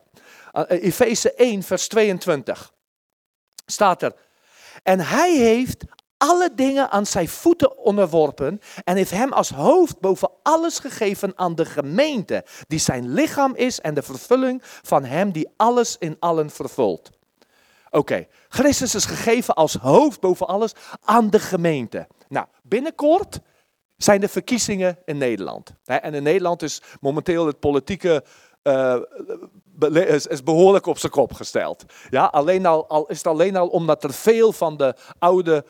Efeze 1, vers 22 staat er. En hij heeft alle dingen aan zijn voeten onderworpen en heeft hem als hoofd boven alles gegeven aan de gemeente, die zijn lichaam is en de vervulling van hem die alles in allen vervult. Oké, Christus is gegeven als hoofd boven alles aan de gemeente. Nou, binnenkort zijn de verkiezingen in Nederland. En in Nederland is momenteel het politieke uh, is, behoorlijk op zijn kop gesteld. Ja, alleen al, al, is het alleen al omdat er veel van de oude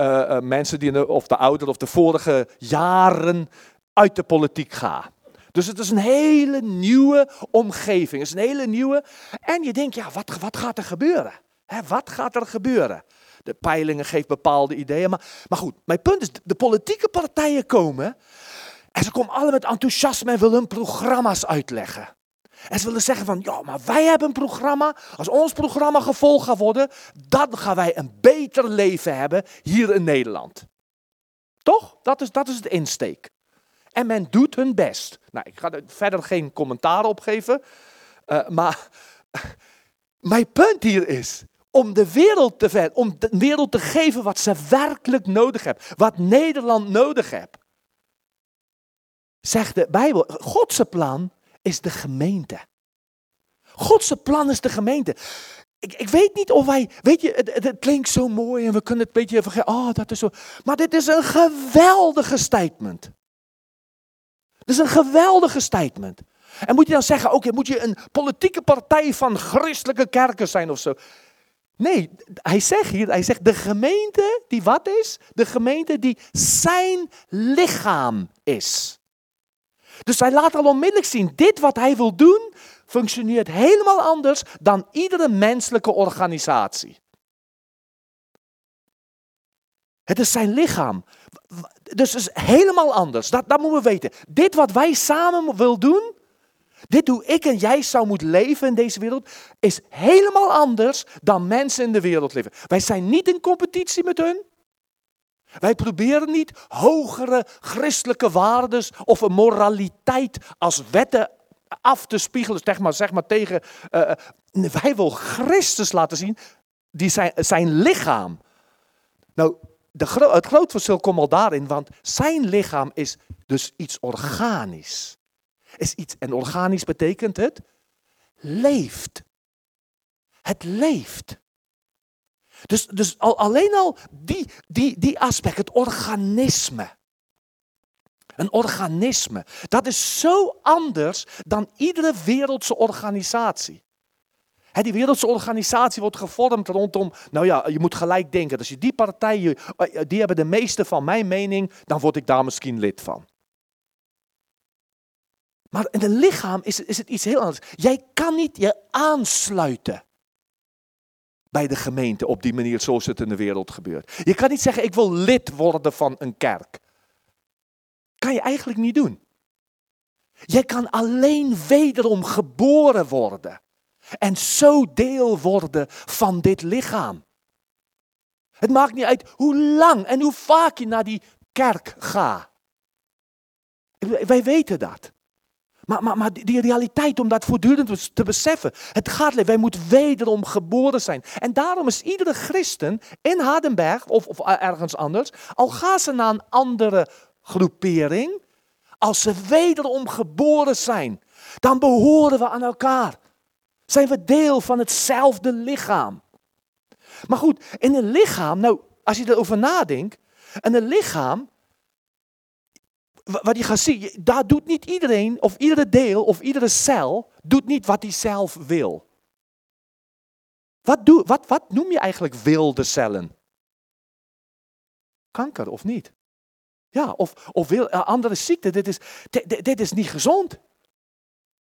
uh, mensen die, de, of de oudere of de vorige jaren uit de politiek gaan. Dus het is een hele nieuwe omgeving. Het is een hele nieuwe. En je denkt, ja, wat, wat gaat er gebeuren? wat gaat er gebeuren? De peilingen geven bepaalde ideeën. Maar, maar goed, mijn punt is, de politieke partijen komen. En ze komen alle met enthousiasme en willen hun programma's uitleggen. En ze willen zeggen van, ja, maar wij hebben een programma. Als ons programma gevolgd gaat worden, dan gaan wij een beter leven hebben hier in Nederland. Toch? Dat is, dat is het insteek. En men doet hun best. Nou, ik ga er verder geen commentaar op geven. Uh, maar *laughs* mijn punt hier is, om de wereld te ver, om de wereld te geven wat ze werkelijk nodig hebben, wat Nederland nodig heeft. Zegt de Bijbel, Godse plan is de gemeente. Godse plan is de gemeente. Ik, ik weet niet of wij, weet je, het, klinkt zo mooi en we kunnen het een beetje vergeten. Oh, dat is zo. Maar dit is een geweldige statement. Dit is een geweldige statement. En moet je dan zeggen, oké, moet je een politieke partij van christelijke kerken zijn of zo? Nee, hij zegt hier, hij zegt de gemeente die wat is? De gemeente die zijn lichaam is. Dus hij laat al onmiddellijk zien, dit wat hij wil doen, functioneert helemaal anders dan iedere menselijke organisatie. Het is zijn lichaam. Dus het is helemaal anders. Dat, dat moeten we weten. Dit wat wij samen willen doen, dit hoe ik en jij zou moeten leven in deze wereld, is helemaal anders dan mensen in de wereld leven. Wij zijn niet in competitie met hun. Wij proberen niet hogere christelijke waarden of een moraliteit als wetten af te spiegelen, zeg maar, zeg maar tegen. Uh, wij willen Christus laten zien, die zijn, zijn lichaam. Nou, de, het groot verschil komt al daarin, want zijn lichaam is dus iets organisch. Is iets, en organisch betekent het leeft. Het leeft. Dus, dus al, alleen al die, die, die aspect, het organisme. Een organisme. Dat is zo anders dan iedere wereldse organisatie. die wereldse organisatie wordt gevormd rondom, nou ja, je moet gelijk denken, als je die partij, eh, die hebben de meeste van mijn mening, dan word ik daar misschien lid van. Maar in het lichaam is, is het iets heel anders. Jij kan niet je aansluiten bij de gemeente op die manier zoals het in de wereld gebeurt. Je kan niet zeggen, ik wil lid worden van een kerk. Kan je eigenlijk niet doen. Jij kan alleen wederom geboren worden. En zo deel worden van dit lichaam. Het maakt niet uit hoe lang en hoe vaak je naar die kerk gaat. Wij weten dat. Maar, maar, maar die realiteit om dat voortdurend te beseffen. Het gaat, wij moeten wederom geboren zijn. En daarom is iedere christen in Hardenberg of, of ergens anders, al gaan ze naar een andere groepering, als ze wederom geboren zijn, dan behoren we aan elkaar. Zijn we deel van hetzelfde lichaam. Maar goed, in een lichaam, nou, als je erover nadenkt, en een lichaam wat je gaat zien, daar doet niet iedereen, of iedere deel, of iedere cel, doet niet wat hij zelf wil. Wat, doe, wat, wat noem je eigenlijk wilde cellen? Kanker of niet? Ja, of, of wil, eh, andere ziekten. Dit is, dit, dit is niet gezond.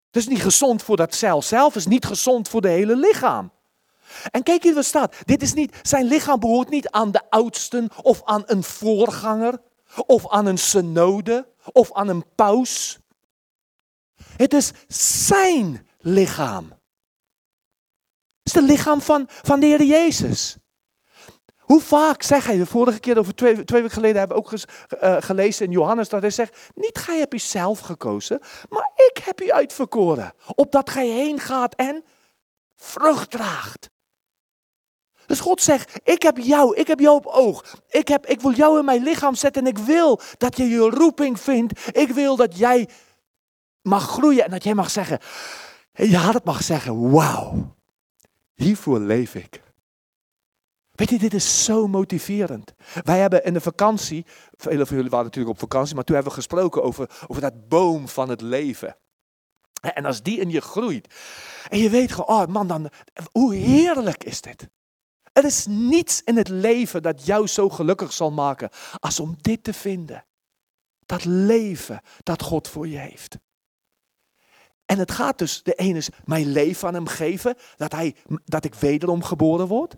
Het is niet gezond voor dat cel zelf, het is niet gezond voor de hele lichaam. En kijk hier wat staat. Dit is niet, zijn lichaam behoort niet aan de oudsten of aan een voorganger of aan een synode of aan een paus. Het is zijn lichaam. Het is het lichaam van, van de Heer Jezus. Hoe vaak zeg hij, de vorige keer, over twee, twee weken geleden hebben we ook uh, gelezen in Johannes, dat hij zegt, niet gij hebt u zelf gekozen, maar ik heb u uitverkoren, opdat gij heen gaat en vrucht draagt. Dus God zegt, ik heb jou, ik heb jou op oog. Ik, heb, ik wil jou in mijn lichaam zetten en ik wil dat je je roeping vindt. Ik wil dat jij mag groeien en dat jij mag zeggen, je hart mag zeggen, wauw, hiervoor leef ik. Weet je, dit is zo motiverend. Wij hebben in de vakantie, velen van jullie waren natuurlijk op vakantie, maar toen hebben we gesproken over, over dat boom van het leven. En als die in je groeit, en je weet gewoon, oh man, dan, hoe heerlijk is dit? Er is niets in het leven dat jou zo gelukkig zal maken als om dit te vinden. Dat leven dat God voor je heeft. En het gaat dus, de ene is mijn leven aan hem geven, dat, hij, dat ik wederom geboren word.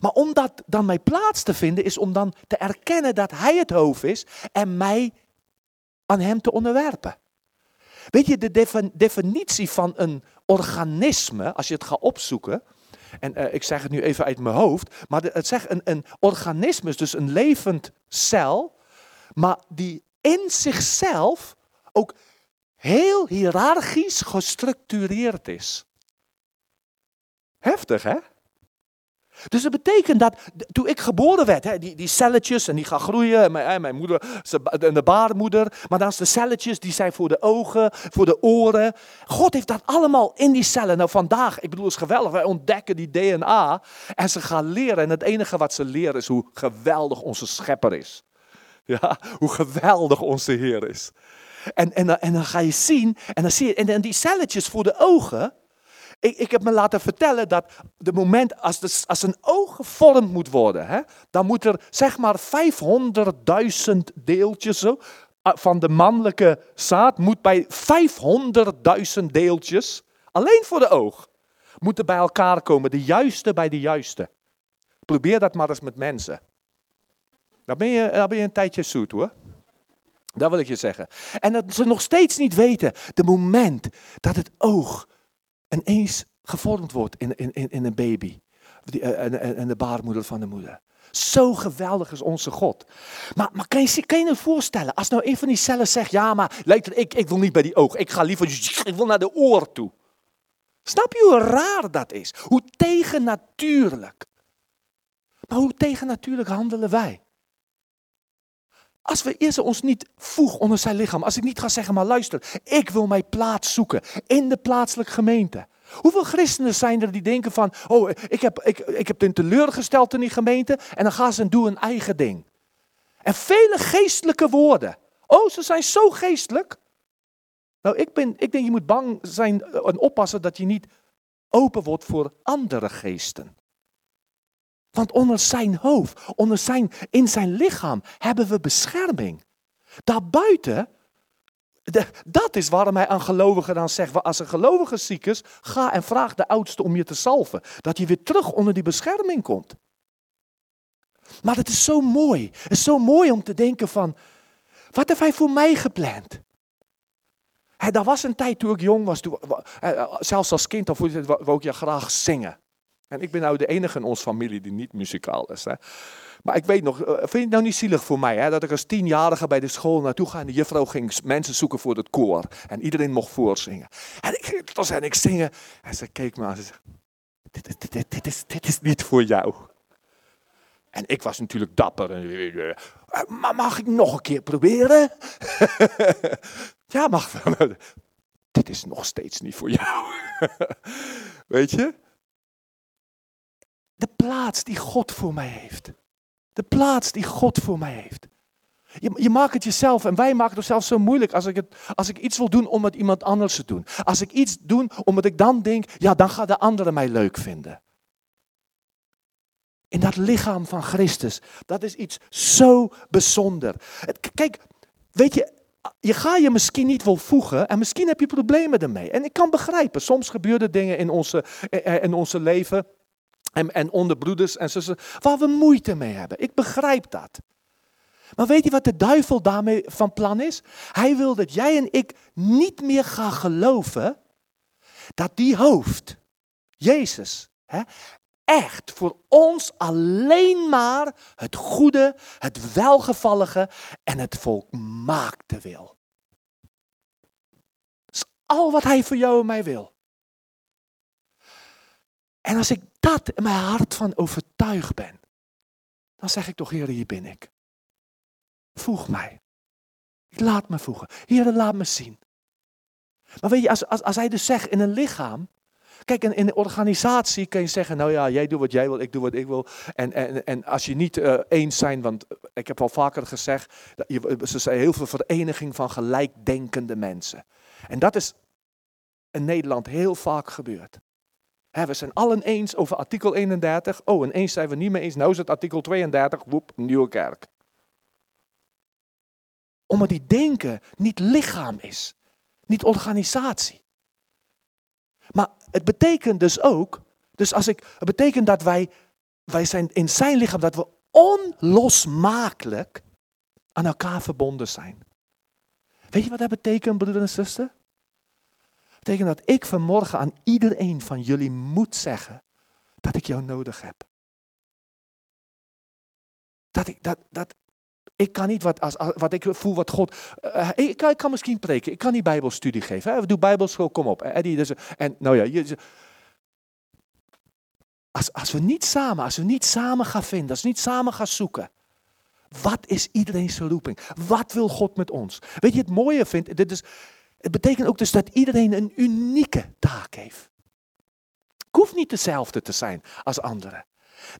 Maar om dat dan mijn plaats te vinden, is om dan te erkennen dat hij het hoofd is en mij aan hem te onderwerpen. Weet je, de definitie van een organisme, als je het gaat opzoeken, en uh, ik zeg het nu even uit mijn hoofd, maar het zegt een, een organisme, dus een levend cel, maar die in zichzelf ook heel hiërarchisch gestructureerd is. Heftig, hè? Dus dat betekent dat toen ik geboren werd, hè, die, die celletjes en die gaan groeien. En mijn, mijn moeder, en de baarmoeder. Maar dan is de celletjes, die zijn voor de ogen, voor de oren. God heeft dat allemaal in die cellen. Nou vandaag, ik bedoel, het is geweldig. Wij ontdekken die DNA en ze gaan leren. En het enige wat ze leren is hoe geweldig onze schepper is. Ja, hoe geweldig onze Heer is. En, en, en dan ga je zien, en dan zie je, en, en die celletjes voor de ogen. Ik, ik heb me laten vertellen dat de moment als, de, als een oog gevormd moet worden, hè, dan moet er zeg maar 500.000 deeltjes zo, ah, van de mannelijke zaad, moet bij 500.000 deeltjes, alleen voor de oog, moeten bij elkaar komen, de juiste bij de juiste. Probeer dat maar eens met mensen. Dan ben je, dan ben je een tijdje zoet hoor. Dat wil ik je zeggen. En dat ze nog steeds niet weten, de moment dat het oog ineens gevormd wordt in, in, in, in een baby. Eh, en, de baarmoeder van de moeder. Zo geweldig is onze God. Maar, maar kan, je, kan je je voorstellen, als nou een van die cellen zegt, ja maar ik, ik wil niet bij die oog, ik ga liever, ik wil naar de oor toe. Snap je hoe raar dat is? Hoe tegennatuurlijk. Maar hoe tegennatuurlijk handelen wij? Als we eerst ons niet voegen onder zijn lichaam. Als ik niet ga zeggen, maar luister, ik wil mijn plaats zoeken in de plaatselijke gemeente. Hoeveel christenen zijn er die denken van, oh, ik heb, ik, ik heb ten teleurgesteld in die gemeente en dan gaan ze en doen hun eigen ding. En vele geestelijke woorden. Oh, ze zijn zo geestelijk. Nou, ik, ben, ik denk je moet bang zijn en oppassen dat je niet open wordt voor andere geesten. Want onder zijn hoofd, onder zijn, in zijn lichaam hebben we bescherming. Daarbuiten, dat is waarom hij aan gelovigen dan zegt, als een gelovige ziek is, ga en vraag de oudste om je te salven. Dat je weer terug onder die bescherming komt. Maar het is zo mooi. Het is zo mooi om te denken van, wat heeft hij voor mij gepland? Hè, dat was een tijd toen ik jong was, toen, eh, zelfs als kind, dan wou ik ja graag zingen. En ik ben nou de enige in onze familie die niet muzikaal is. Hè. Maar ik weet nog, eh, vind je het nou niet zielig voor mij, hè, dat ik als tienjarige bij de school naartoe ga en de juffrouw ging mensen zoeken voor het koor. En iedereen mocht voorzingen. En ik ging tot ik zingen. En ze keek me aan en ze dit, dit, dit, dit, is, dit is niet voor jou. En ik was natuurlijk dapper. Eh, eh, maar mag ik nog een keer proberen? *laughs* ja, mag. *laughs* Dit is nog steeds niet voor jou. *laughs* Weet je? De plaats die God voor mij heeft. De plaats die God voor mij heeft. Je, je maakt het jezelf en wij maken het zelf zo moeilijk als ik, het, als ik iets wil doen om het iemand anders te doen. Als ik iets doe omdat ik dan denk, ja dan gaat de andere mij leuk vinden. In dat lichaam van Christus, dat is iets zo bijzonder. Kijk, weet je, je gaat je misschien niet wel voegen en misschien heb je problemen ermee. En ik kan begrijpen, soms gebeuren dingen in onze, eh, in onze leven en, en onder broeders en zussen waar we moeite mee hebben. Ik begrijp dat. Maar weet je wat de duivel daarmee van plan is? Hij wil dat jij en ik niet meer gaan geloven dat die hoofd, Jezus, hè, echt voor ons alleen maar het goede, het welgevallige en het volmaakte wil. Dat is al wat hij voor jou en mij wil. En als ik dat mijn hart van overtuigd ben, dan zeg ik toch, Heer, hier ben ik. Voeg mij. Ik laat me voegen. Heer, laat me zien. Maar weet je, als, als, als hij dus zegt in een lichaam. Kijk, in, in een organisatie kun je zeggen, nou ja, jij doet wat jij wil, ik doe wat ik wil. En, en, en als je niet eh, eens zijn, want ik heb al vaker gezegd, dat je, ze zijn heel veel vereniging van gelijkdenkende mensen. En dat is in Nederland heel vaak gebeurd. We zijn allen eens over artikel 31. Oh, en eens zijn we niet meer eens. Nou is het artikel 32. Woep, nieuwe kerk. Omdat die denken niet lichaam is. Niet organisatie. Maar het betekent dus ook. Dus als ik, het betekent dat wij, wij zijn in zijn lichaam, dat we onlosmakelijk aan elkaar verbonden zijn. Weet je wat dat betekent, broeder en zuster? Betekent dat ik vanmorgen aan iedereen van jullie moet zeggen dat ik jou nodig heb. Dat ik, dat, dat, ik kan niet wat, als, wat ik voel, wat God. eh, ik, kan, ik kan misschien preken, ik kan niet Bijbelstudie geven. We doen Bijbelschool, kom op. Eddie, dus, en nou ja, je, Als, als we niet samen, als we niet samen gaan vinden, als we niet samen gaan zoeken. Wat is iedereen zijn roeping? Wat wil God met ons? Weet je, het mooie vindt, dit is, het betekent ook dus dat iedereen een unieke taak heeft. Ik hoef niet dezelfde te zijn als anderen.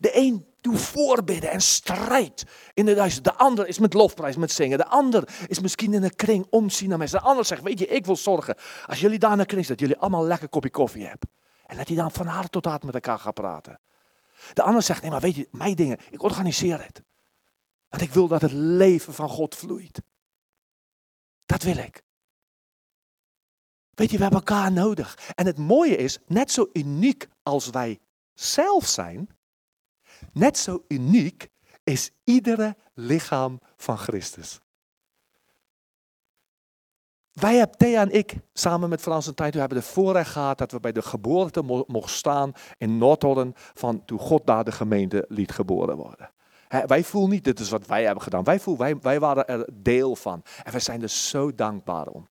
De een doet voorbidden en strijdt in de duister. De ander is met lofprijs, met zingen. De ander is misschien in een kring omzien naar mensen. De ander zegt, weet je, ik wil zorgen. Als jullie daar in een kring dat jullie allemaal een lekker kopje koffie hebben. En dat hij dan van hart tot hart met elkaar gaat praten. De ander zegt, nee maar weet je, mijn dingen, ik organiseer het. Want ik wil dat het leven van God vloeit. Dat wil ik. Weet je, we hebben elkaar nodig. En het mooie is, net zo uniek als wij zelf zijn, net zo uniek is iedere lichaam van Christus. Wij hebben, Thea en ik, samen met Frans en Tijto, hebben de voorrecht gehad dat we bij de geboorte mo mochten staan in Noordholland van toen God daar de gemeente liet geboren worden. wij voelen niet, dit is wat wij hebben gedaan. Wij voelen, wij, wij waren er deel van. En wij zijn er zo dankbaar om.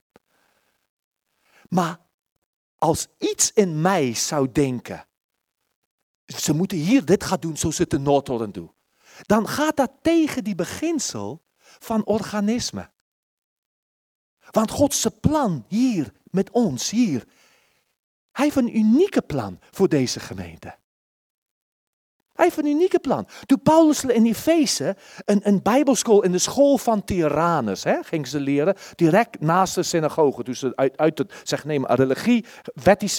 Maar als iets in mij zou denken, ze moeten hier dit gaan doen zoals het in Noord-Holland doen. Dan gaat dat tegen die beginsel van organisme. Want Gods plan hier, met ons hier, hij heeft een unieke plan voor deze gemeente. Hij heeft een unieke plan. Toen Paulus in Efeze een, een bijbelschool in de school van Tyrannus hè, ging ze leren, direct naast de synagoge. Dus uit, uit het, zeg neem religie,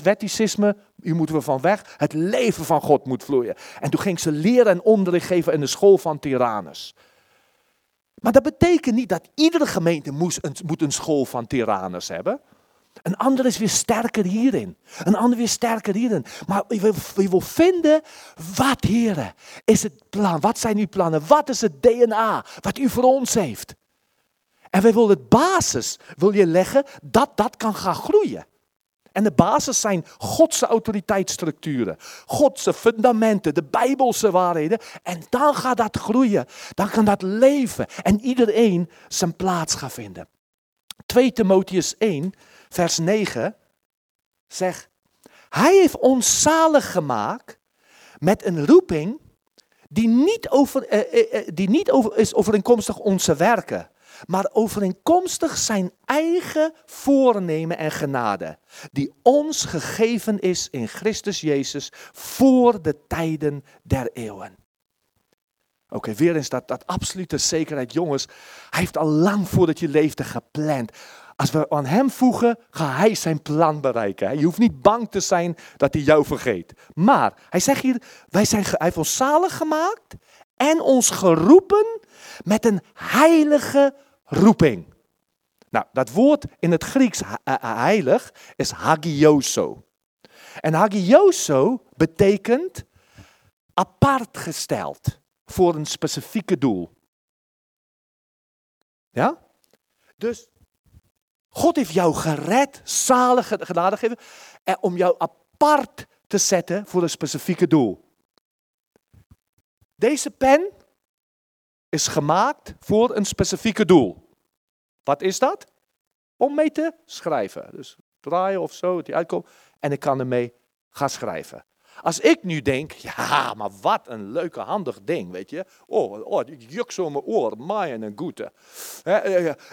wetticisme, hier moeten we van weg. Het leven van God moet vloeien. En toen ging ze leren en onderricht geven in de school van Tyrannus. Maar dat betekent niet dat iedere gemeente moest een, moet een school van Tyrannus hebben. Een ander is weer sterker hierin. Een ander weer sterker hierin. Maar je wil, vinden, wat heren, is het plan? Wat zijn uw plannen? Wat is het DNA wat u voor ons heeft? En wij willen het basis, wil je leggen, dat dat kan gaan groeien. En de basis zijn Godse autoriteitsstructuren, Godse fundamenten, de Bijbelse waarheden. En dan gaat dat groeien, dan kan dat leven en iedereen zijn plaats gaan vinden. 2 Timotheus 1, vers 9 zegt, hij heeft ons zalig gemaakt met een roeping die niet, over, eh, eh, eh, die niet over, is overeenkomstig onze werken, maar overeenkomstig zijn eigen voornemen en genade, die ons gegeven is in Christus Jezus voor de tijden der eeuwen. Oké, weer eens dat, dat absolute zekerheid, jongens. Hij heeft al lang voordat je leefde gepland. Als we aan hem voegen, gaat hij zijn plan bereiken. Je hoeft niet bang te zijn dat hij jou vergeet. Maar hij zegt hier, wij zijn, hij heeft ons zalig gemaakt en ons geroepen met een heilige roeping. Nou, dat woord in het Grieks heilig is hagioso. En hagioso betekent apart gesteld voor een specifieke doel. Ja? Dus God heeft jou gered, zalig genade gegeven, en om jou apart te zetten voor een specifieke doel. Deze pen is gemaakt voor een specifieke doel. Wat is dat? Om mee te schrijven. Dus draaien of zo, die uitkomt. En ik kan ermee gaan schrijven. Als ik nu denk, *laughs* ja, maar wat een leuke, handig ding, weet je. Oh, oh juk zo mijn oor, maaien en goede.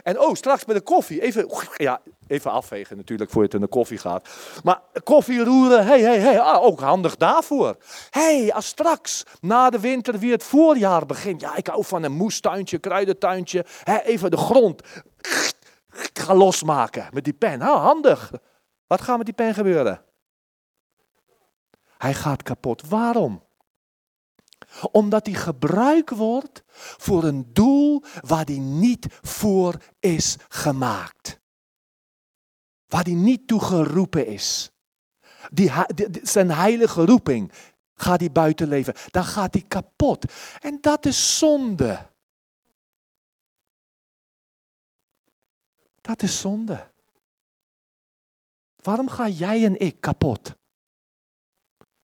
En oh, straks met de koffie, even, ja, even afvegen natuurlijk, voor je het in de koffie gaat. Maar koffie roeren, hé, hé, hé, ook handig daarvoor. Hey, als straks na de winter weer het voorjaar begint. Ja, ik hou van een moestuintje, kruidentuintje. Even de grond ga losmaken met die pen. Ha, handig. Wat gaat met die pen gebeuren? Hij gaat kapot. Waarom? Omdat hij gebruikt wordt voor een doel waar hij niet voor is gemaakt. Waar hij niet toe geroepen is. Die, zijn heilige roeping gaat hij buiten leven. Dan gaat hij kapot. En dat is zonde. Dat is zonde. Waarom ga jij en ik kapot?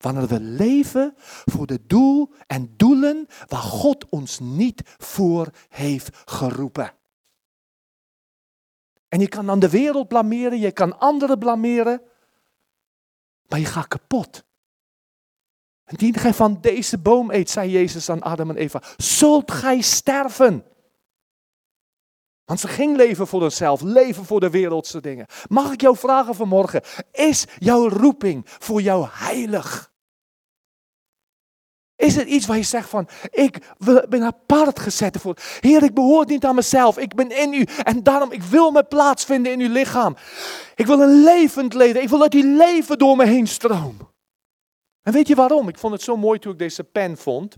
Wanneer we leven voor de doel en doelen waar God ons niet voor heeft geroepen. En je kan dan de wereld blameren, je kan anderen blameren, maar je gaat kapot. Indien gij van deze boom eet, zei Jezus aan Adam en Eva, zult gij sterven. Want ze ging leven voor zichzelf, leven voor de wereldse dingen. Mag ik jou vragen vanmorgen, is jouw roeping voor jou heilig? Is het iets waar je zegt van, ik ben apart gezet ervoor. Heer, ik behoor niet aan mezelf, ik ben in u. En daarom, ik wil me plaatsvinden in uw lichaam. Ik wil een levend leven, ik wil dat uw leven door me heen stroomt. En weet je waarom? Ik vond het zo mooi toen ik deze pen vond.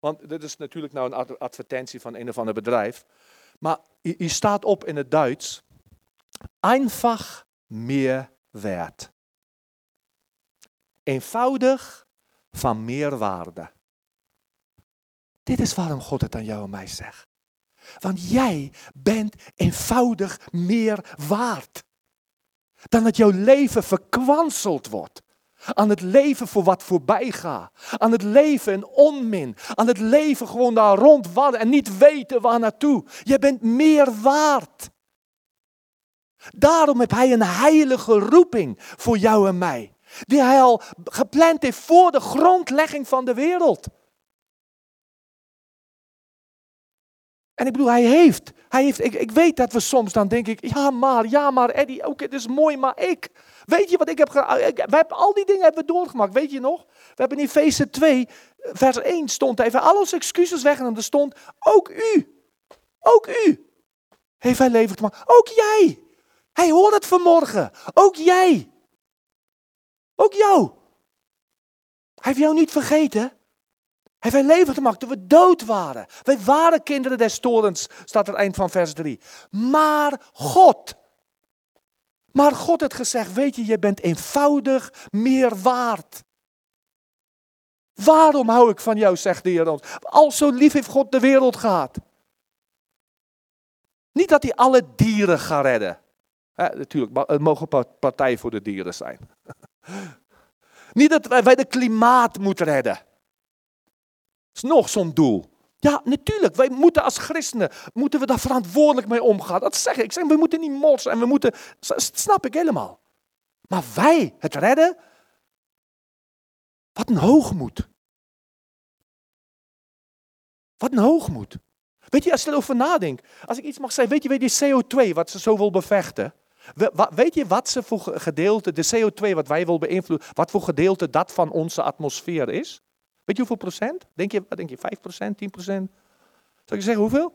Want dit is natuurlijk nou een advertentie van een of ander bedrijf. Maar hier staat op in het Duits. Einfach meer waard. Eenvoudig van meerwaarde. Dit is waarom God het aan jou en mij zegt. Want jij bent eenvoudig meer waard. Dan dat jouw leven verkwanseld wordt. Aan het leven voor wat voorbij gaat. Aan het leven in onmin. Aan het leven gewoon daar rondwadden en niet weten waar naartoe. Je bent meer waard. Daarom heeft hij een heilige roeping voor jou en mij. Die hij al gepland heeft voor de grondlegging van de wereld. En ik bedoel, hij heeft, hij heeft ik, ik weet dat we soms dan denk ik, ja maar, ja maar Eddie, oké, het is mooi, maar ik. Weet je wat ik heb gedaan? We hebben al die dingen hebben we doorgemaakt, weet je nog? We hebben in Efeze 2, vers 1 stond even al onze excuses weg en er stond, ook u, ook u, heeft hij leven gemaakt. Ook jij. Hij hoort het vanmorgen. Ook jij. Ook jou. Hij heeft jou niet vergeten. Hij heeft leven gemaakt toen we dood waren. Wij waren kinderen des torens, staat er eind van vers 3. Maar God. Maar God heeft gezegd, weet je, je bent eenvoudig meer waard. Waarom hou ik van jou, zegt de Heer ons. Al zo lief heeft God de wereld gehad. Niet dat hij alle dieren gaat redden. natuurlijk, het mogen partijen voor de dieren zijn. Niet dat wij de klimaat moeten redden is nog zo'n doel. Ja, natuurlijk, wij moeten als christenen, moeten we daar verantwoordelijk mee omgaan. Dat zeg ik. Ik zeg, we moeten niet morsen en we moeten, dat snap ik helemaal. Maar wij het redden, wat een hoogmoed. Wat een hoogmoed. Weet je, als je erover nadenkt, als ik iets mag zeggen, weet je, weet je CO2, wat ze zo wil Weet je wat ze voor gedeelte, de CO2 wat wij willen beïnvloeden, wat voor gedeelte dat van onze atmosfeer is? Weet je hoeveel procent? Denk je, denk je 5 procent, 10 procent? Zal ik zeggen hoeveel?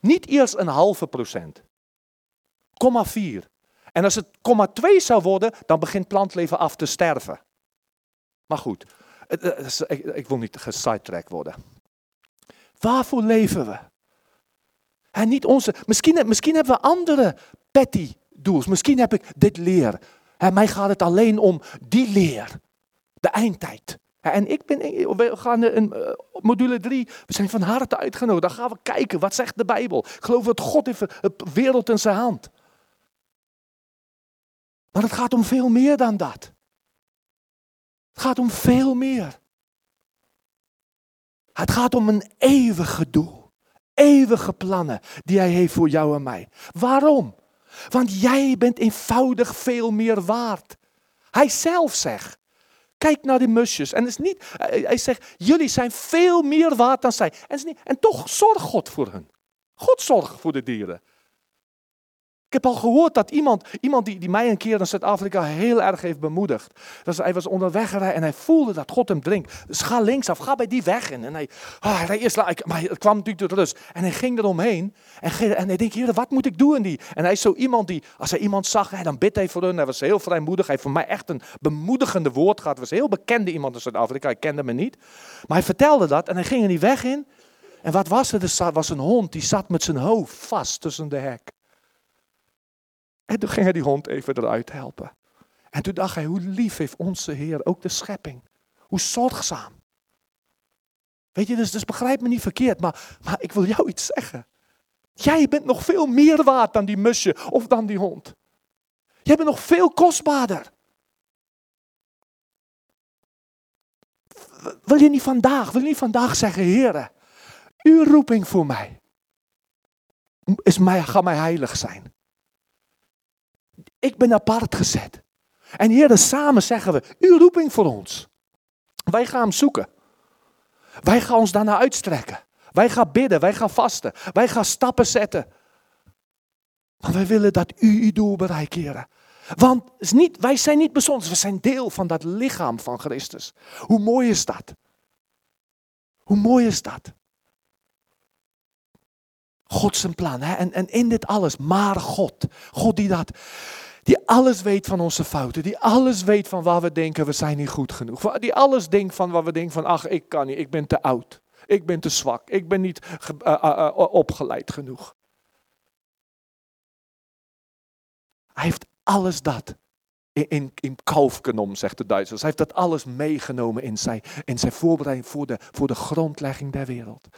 Niet eerst een halve procent. 0,4. En als het 0,2 zou worden, dan begint plantleven af te sterven. Maar goed, ik wil niet gesidetracked worden. Waarvoor leven we? En niet onze, misschien, misschien hebben we andere petty doels. Misschien heb ik dit leer. Mij gaat het alleen om die leer. De eindtijd. En ik ben, we gaan in eh, module 3, we zijn van harte uitgenodigd. Dan gaan we kijken, wat zegt de Bijbel? Ik geloof dat God heeft de wereld in zijn hand. Maar het gaat om veel meer dan dat. Het gaat om veel meer. Het gaat om een eeuwige doel. Eeuwige plannen die hij heeft voor jou en mij. Waarom? Want jij bent eenvoudig veel meer waard. Hij zelf zegt, Kijk naar die musjes. En is niet, hij zegt, jullie zijn veel meer waard dan zij. En, is niet, en toch zorgt God voor hen. God zorgt voor de dieren. Ik heb al gehoord dat iemand, iemand die, die mij een keer in Zuid-Afrika heel erg heeft bemoedigd. Dat hij was onderweg en hij voelde dat God hem dringt. Dus ga linksaf, ga bij die weg in. En hij, ah, hij eerst, maar het kwam natuurlijk tot rust. En hij ging eromheen. En, en hij denkt, wat moet ik doen? En, die, en hij is zo iemand die, als hij iemand zag, dan bidt hij voor hen. Hij was heel vrijmoedig. Hij heeft voor mij echt een bemoedigende woord gehad. Hij was heel bekende iemand in Zuid-Afrika. Hij kende me niet. Maar hij vertelde dat en hij ging er die weg in. En wat was er? Er was een hond die zat met zijn hoofd vast tussen de hek. En toen ging hij die hond even eruit helpen. En toen dacht hij, hoe lief heeft onze Heer ook de schepping. Hoe zorgzaam. Weet je, dus, dus begrijp me niet verkeerd, maar, maar ik wil jou iets zeggen. Jij bent nog veel meer waard dan die musje of dan die hond. Jij bent nog veel kostbaarder. Wil je niet vandaag, wil je niet vandaag zeggen, Heer, uw roeping voor mij is mij, ga mij heilig zijn. Ik ben apart gezet. En heren, samen zeggen we, uw roeping voor ons. Wij gaan zoeken. Wij gaan ons daarna uitstrekken. Wij gaan bidden, wij gaan vasten, wij gaan stappen zetten. Want wij willen dat u uw doel bereikt, heren. Want is niet, wij zijn niet bijzonder, we zijn deel van dat lichaam van Christus. Hoe mooi is dat? Hoe mooi is dat? God zijn plan. Hè? En, en in dit alles, maar God. God die dat, die alles weet van onze fouten. Die alles weet van waar we denken, we zijn niet goed genoeg. Die alles denkt van waar we denken van, ach, ik kan niet, ik ben te oud. Ik ben te zwak, ik ben niet uh, uh, uh, opgeleid genoeg. Hij heeft alles dat in, in, in kauf genomen, zegt de Duitsers. Hij heeft dat alles meegenomen in zijn, in zijn voorbereiding voor de, voor de grondlegging der wereld.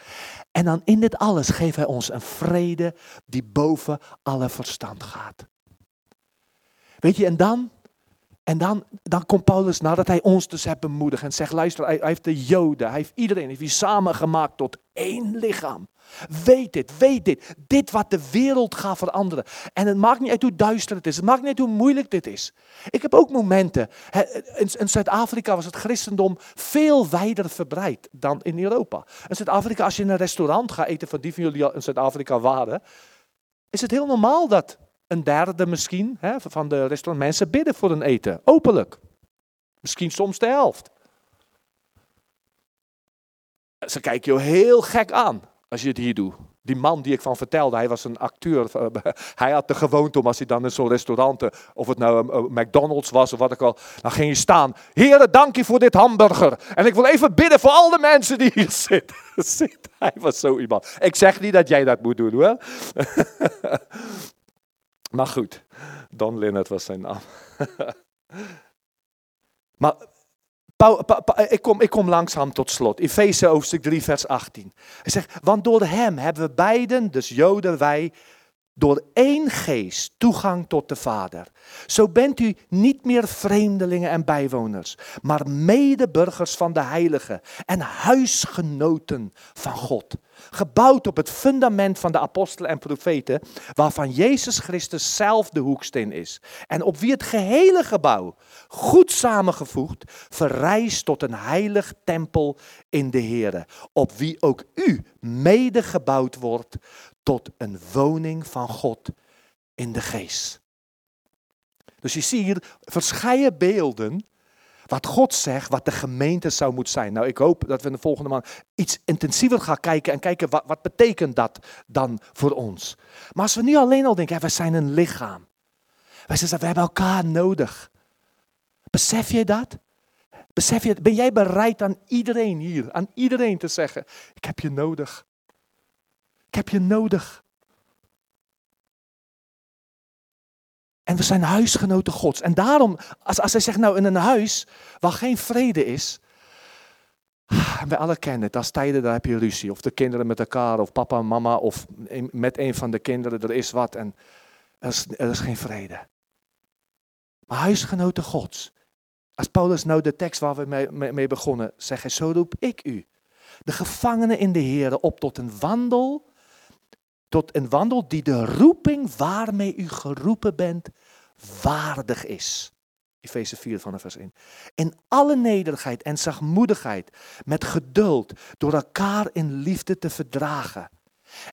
En dan in dit alles geeft hij ons een vrede die boven alle verstand gaat. Weet je, en dan, en dan, dan komt Paulus nadat hij ons dus heeft bemoedigd en zegt, luister, hij, hij heeft de Joden, hij heeft iedereen, heeft hij samengemaakt tot één lichaam. Weet dit, weet dit. Dit wat de wereld gaat veranderen. En het maakt niet uit hoe duister het is. Het maakt niet uit hoe moeilijk dit is. Ik heb ook momenten. In Zuid-Afrika was het christendom veel wijder verbreid dan in Europa. In Zuid-Afrika, als je in een restaurant gaat eten, van die van jullie in Zuid-Afrika waren, is het heel normaal dat een derde misschien van de restaurant mensen bidden voor een eten. Openlijk. Misschien soms de helft. Ze kijken je heel gek aan als je het hier doet. Die man die ik van vertelde, hij was een acteur. *laughs* Hij had de gewoonte om als hij dan in zo'n restaurant, of het nou McDonald's was of wat ik al, dan ging je staan. Heren, dank je voor dit hamburger. En ik wil even bidden voor al de mensen die hier *laughs* zitten. Hij was zo iemand. Ik zeg niet dat jij dat moet doen hoor. *laughs* Maar goed, Don Linnert was zijn naam. *laughs* maar ik, kom, ik kom langzaam tot slot. Efeze hoofdstuk 3, vers 18. Hij zegt, want door hem hebben we beiden, dus Joden, wij, door één geest toegang tot de Vader. Zo bent u niet meer vreemdelingen en bijwoners, maar medeburgers van de Heilige en huisgenoten van God. Gebouwd op het fundament van de apostelen en profeten, waarvan Jezus Christus zelf de hoeksteen is. En op wie het gehele gebouw, goed samengevoegd, verrijst tot een heilig tempel in de Here. Op wie ook u mede gebouwd wordt tot een woning van God in de geest. Dus je ziet hier verschillende beelden wat God zegt, wat de gemeente zou moeten zijn. Nou, ik hoop dat we de volgende maand iets intensiever gaan kijken en kijken wat, wat betekent dat dan voor ons. Maar als we nu alleen al denken, we zijn een lichaam. Wij zeggen, we hebben elkaar nodig. Besef je dat? Besef je, ben jij bereid aan iedereen hier, aan iedereen te zeggen, ik heb je nodig. Ik heb je nodig. En we zijn huisgenoten Gods. En daarom, als, als hij zegt, nou in een huis waar geen vrede is. We alle kennen het, als tijden daar heb je ruzie. Of de kinderen met elkaar, of papa en mama, of met een van de kinderen, er is wat en er is, geen vrede. Maar huisgenoten Gods. Als Paulus nou de tekst waar we mee, mee, begonnen, zegt zo roep ik u. De gevangenen in de Heer op tot een wandel tot een wandel die de roeping waarmee u geroepen bent waardig is. Efeze 4 van vers 1. In alle nederigheid en zachtmoedigheid, met geduld, door elkaar in liefde te verdragen.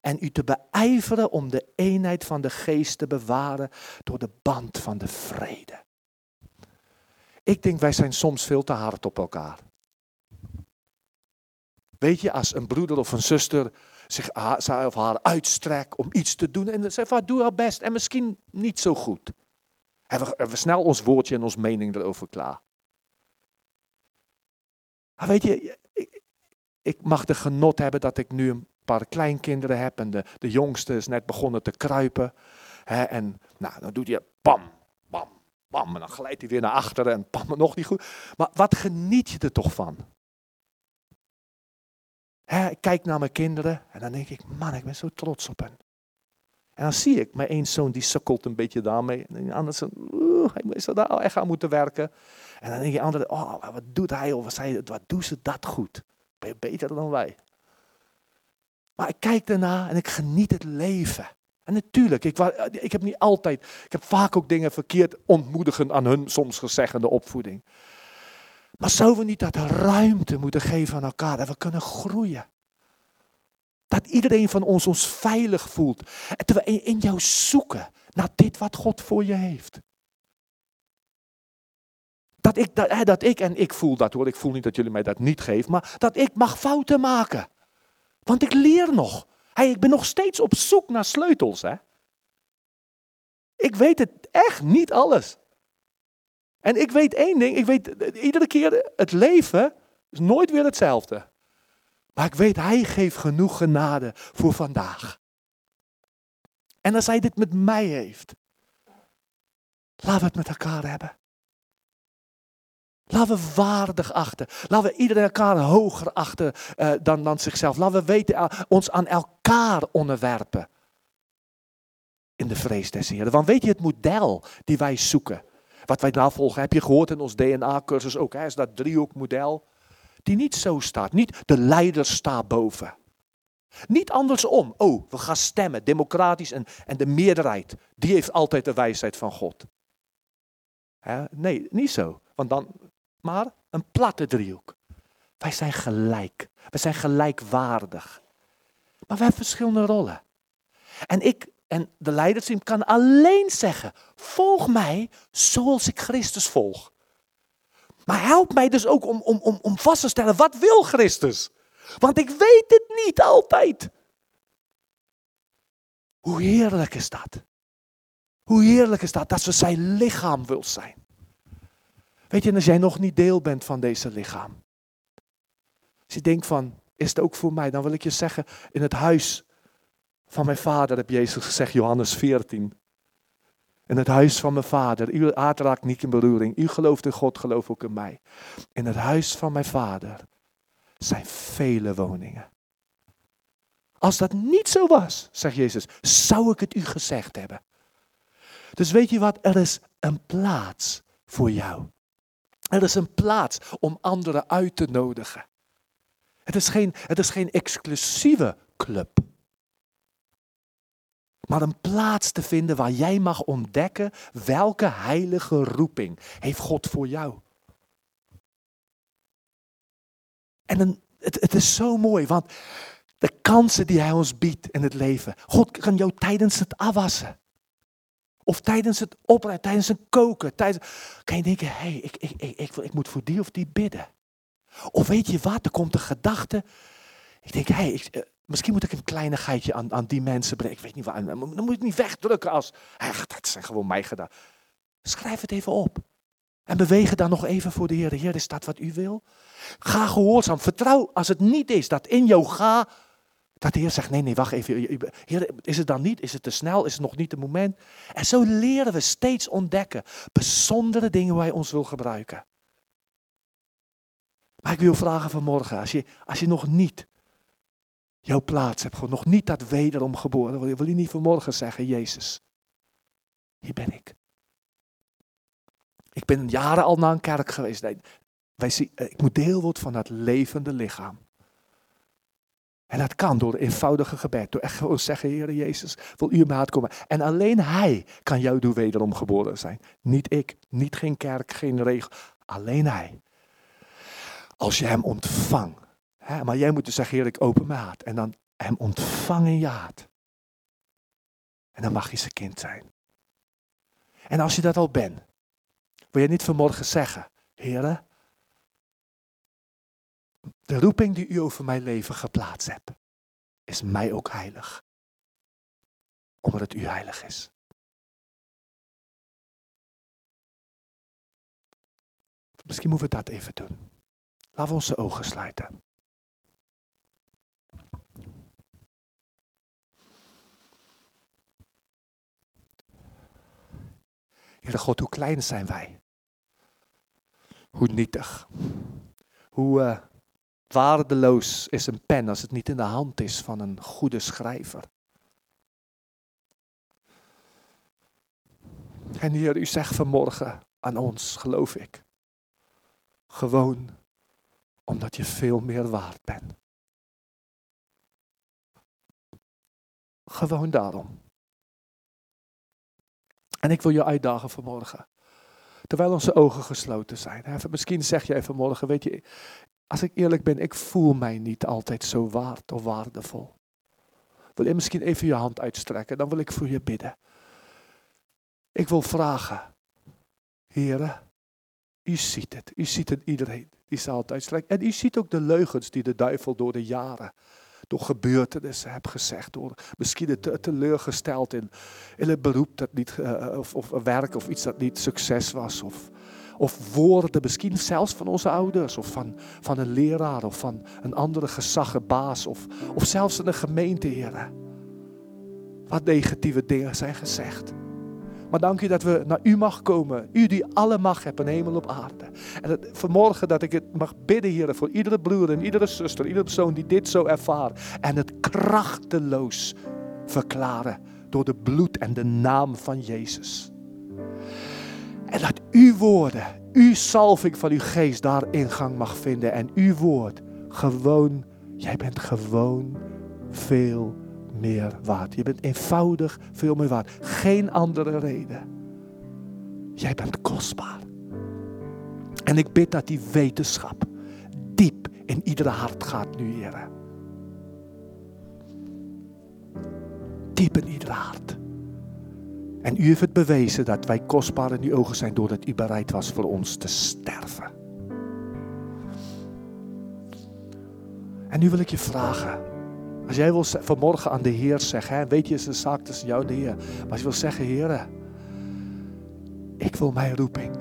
En u te beijveren om de eenheid van de geest te bewaren door de band van de vrede. Ik denk wij zijn soms veel te hard op elkaar. Weet je, als een broeder of een zuster zich of haar uitstrekt om iets te doen. En zegt van, doe haar best. En misschien niet zo goed. Hebben we, snel ons woordje en ons mening erover klaar. Maar weet je, ik, mag de genot hebben dat ik nu een paar kleinkinderen heb. En de, de jongste is net begonnen te kruipen. en nou, dan doet hij pam, bam, bam. En dan glijdt hij weer naar achteren en pam, *laughs* nog niet goed. Maar wat geniet je er toch van? Ik kijk naar mijn kinderen en dan denk ik, man, ik ben zo trots op hen. En dan zie ik mijn één zoon die sukkelt een beetje daarmee. En de andere zoon, hij is daar echt aan moeten werken. En dan denk je andere, oh, wat doet hij of zij, wat doen ze dat goed? Ben je beter dan wij? Maar ik kijk ernaar en ik geniet het leven. En natuurlijk, ik, ik heb niet altijd, ik heb vaak ook dingen verkeerd ontmoedigen aan hun soms gezegde opvoeding. Maar zouden we niet dat ruimte moeten geven aan elkaar, dat we kunnen groeien? Dat iedereen van ons ons veilig voelt. En dat we in, jou zoeken naar dit wat God voor je heeft. Dat ik, dat, dat ik, en ik voel dat hoor, ik voel niet dat jullie mij dat niet geven, maar dat ik mag fouten maken. Want ik leer nog. Hey, ik ben nog steeds op zoek naar sleutels. Hè? Ik weet het echt niet alles. En ik weet één ding, ik weet iedere keer het leven is nooit weer hetzelfde. Maar ik weet, hij geeft genoeg genade voor vandaag. En als hij dit met mij heeft, laten we het met elkaar hebben. Laten we waardig achten. Laten we iedereen elkaar hoger achten uh, dan, dan zichzelf. Laten we weten, uh, ons aan elkaar onderwerpen. In de vrees des Heeren. Want weet je het model die wij zoeken? Wat wij navolgen, heb je gehoord in ons DNA-cursus ook, hè, is dat driehoekmodel. Die niet zo staat. Niet de leider staat boven. Niet andersom. Oh, we gaan stemmen, democratisch en, en de meerderheid. Die heeft altijd de wijsheid van God. Hè? Nee, niet zo. Want dan, maar een platte driehoek. Wij zijn gelijk. We zijn gelijkwaardig. Maar we hebben verschillende rollen. En ik en de leidersteam kan alleen zeggen: volg mij zoals ik Christus volg. Maar help mij dus ook om, om, om, om vast te stellen: wat wil Christus? Want ik weet het niet altijd. Hoe heerlijk is dat? Hoe heerlijk is dat dat we zijn lichaam wil zijn? Weet je, als jij nog niet deel bent van deze lichaam. Als je denkt van, is het ook voor mij? Dan wil ik je zeggen, in het huis van mijn vader heb Jezus gezegd, Johannes 14. In het huis van mijn vader, uw aard raakt niet in beroering. U gelooft in God, geloof ook in mij. In het huis van mijn vader zijn vele woningen. Als dat niet zo was, zegt Jezus, zou ik het u gezegd hebben. Dus weet je wat, er is een plaats voor jou. Er is een plaats om anderen uit te nodigen. Het is geen, het is geen exclusieve club. Maar een plaats te vinden waar jij mag ontdekken welke heilige roeping heeft God voor jou. En een, het, het is zo mooi, want de kansen die Hij ons biedt in het leven. God kan jou tijdens het afwassen. Of tijdens het opruimen, tijdens het koken. Tijdens, kan je denken, hé, hey, ik, ik, ik, ik, ik moet voor die of die bidden. Of weet je wat, er komt een gedachte. Ik denk, hé, hey, eh, misschien moet ik een kleinigheidje aan, aan die mensen brengen. Ik weet niet waar. Dan moet je het niet wegdrukken als, dat zijn gewoon mij gedaan. Schrijf het even op. En bewegen dan nog even voor de Heer. Heer, is dat wat u wil? Ga gehoorzaam. Vertrouw als het niet is dat in jou ga. Dat de Heer zegt, nee, nee, wacht even. Heer, is het dan niet? Is het te snel? Is het nog niet het moment? En zo leren we steeds ontdekken. Bijzondere dingen waar hij ons wil gebruiken. Maar ik wil vragen vanmorgen, als je, als je nog niet jouw plaats hebt, gewoon nog niet dat wederom geboren, wil je, niet vanmorgen zeggen, Jezus, hier ben ik. Ik ben jaren al naar een kerk geweest. wij zien, eh, ik moet deel worden van dat levende lichaam. En dat kan door eenvoudige gebed. Door echt gewoon zeggen, Heer Jezus, wil u hart komen. En alleen Hij kan jou doen wederom geboren zijn. Niet ik, niet geen kerk, geen regel. Alleen Hij. Als je Hem ontvangt. Maar jij moet dus zeggen, Heer, ik open hart. En dan Hem ontvangen in je hart. En dan mag je zijn kind zijn. En als je dat al bent, wil je niet vanmorgen zeggen, Heer, de roeping die u over mijn leven geplaatst hebt, is mij ook heilig. Omdat het u heilig is. Misschien moeten we dat even doen. Laten we onze ogen sluiten. Heere God, hoe klein zijn wij? Hoe nietig? Hoe, uh, Waardeloos is een pen als het niet in de hand is van een goede schrijver. En Heer, u zegt vanmorgen aan ons, geloof ik. Gewoon omdat je veel meer waard bent. Gewoon daarom. En ik wil je uitdagen vanmorgen. Terwijl onze ogen gesloten zijn. Misschien zeg jij vanmorgen, weet je, als ik eerlijk ben, ik voel mij niet altijd zo waard of waardevol. Wil je misschien even je hand uitstrekken? Dan wil ik voor je bidden. Ik wil vragen, heren, u ziet het. U ziet het iedereen die zijn hand uitstrekt. En u ziet ook de leugens die de duivel door de jaren, door gebeurtenissen heeft gezegd. Door misschien te, teleurgesteld in, in het beroep dat niet, uh, of, of werk of iets dat niet succes was. Of, of woorden, misschien zelfs van onze ouders, of van, van een leraar, of van een andere gezaggenbaas, of, of zelfs in een gemeente, heren. Wat negatieve dingen zijn gezegd. Maar dank u dat we naar u mag komen. U die alle macht hebt in hemel op aarde. En het, vanmorgen dat ik het mag bidden, heren, voor iedere broer en iedere zuster, iedere persoon die dit zo ervaart. En het krachteloos verklaren door de bloed en de naam van Jezus. En dat uw woorden, uw salving van uw geest daar ingang mag vinden. En uw woord gewoon, jij bent gewoon veel meer waard. Je bent eenvoudig veel meer waard. Geen andere reden. Jij bent kostbaar. En ik bid dat die wetenschap diep in iedere hart gaat nu, Heer. Diep in iedere hart. En u heeft het bewezen dat wij kostbaar in uw ogen zijn doordat u bereid was voor ons te sterven. En nu wil ik je vragen. Als jij wil vanmorgen aan de Heer zeggen, hè, weet je, is een zaak tussen jou en de Heer. Maar als je wil zeggen, Heer, ik wil mijn roeping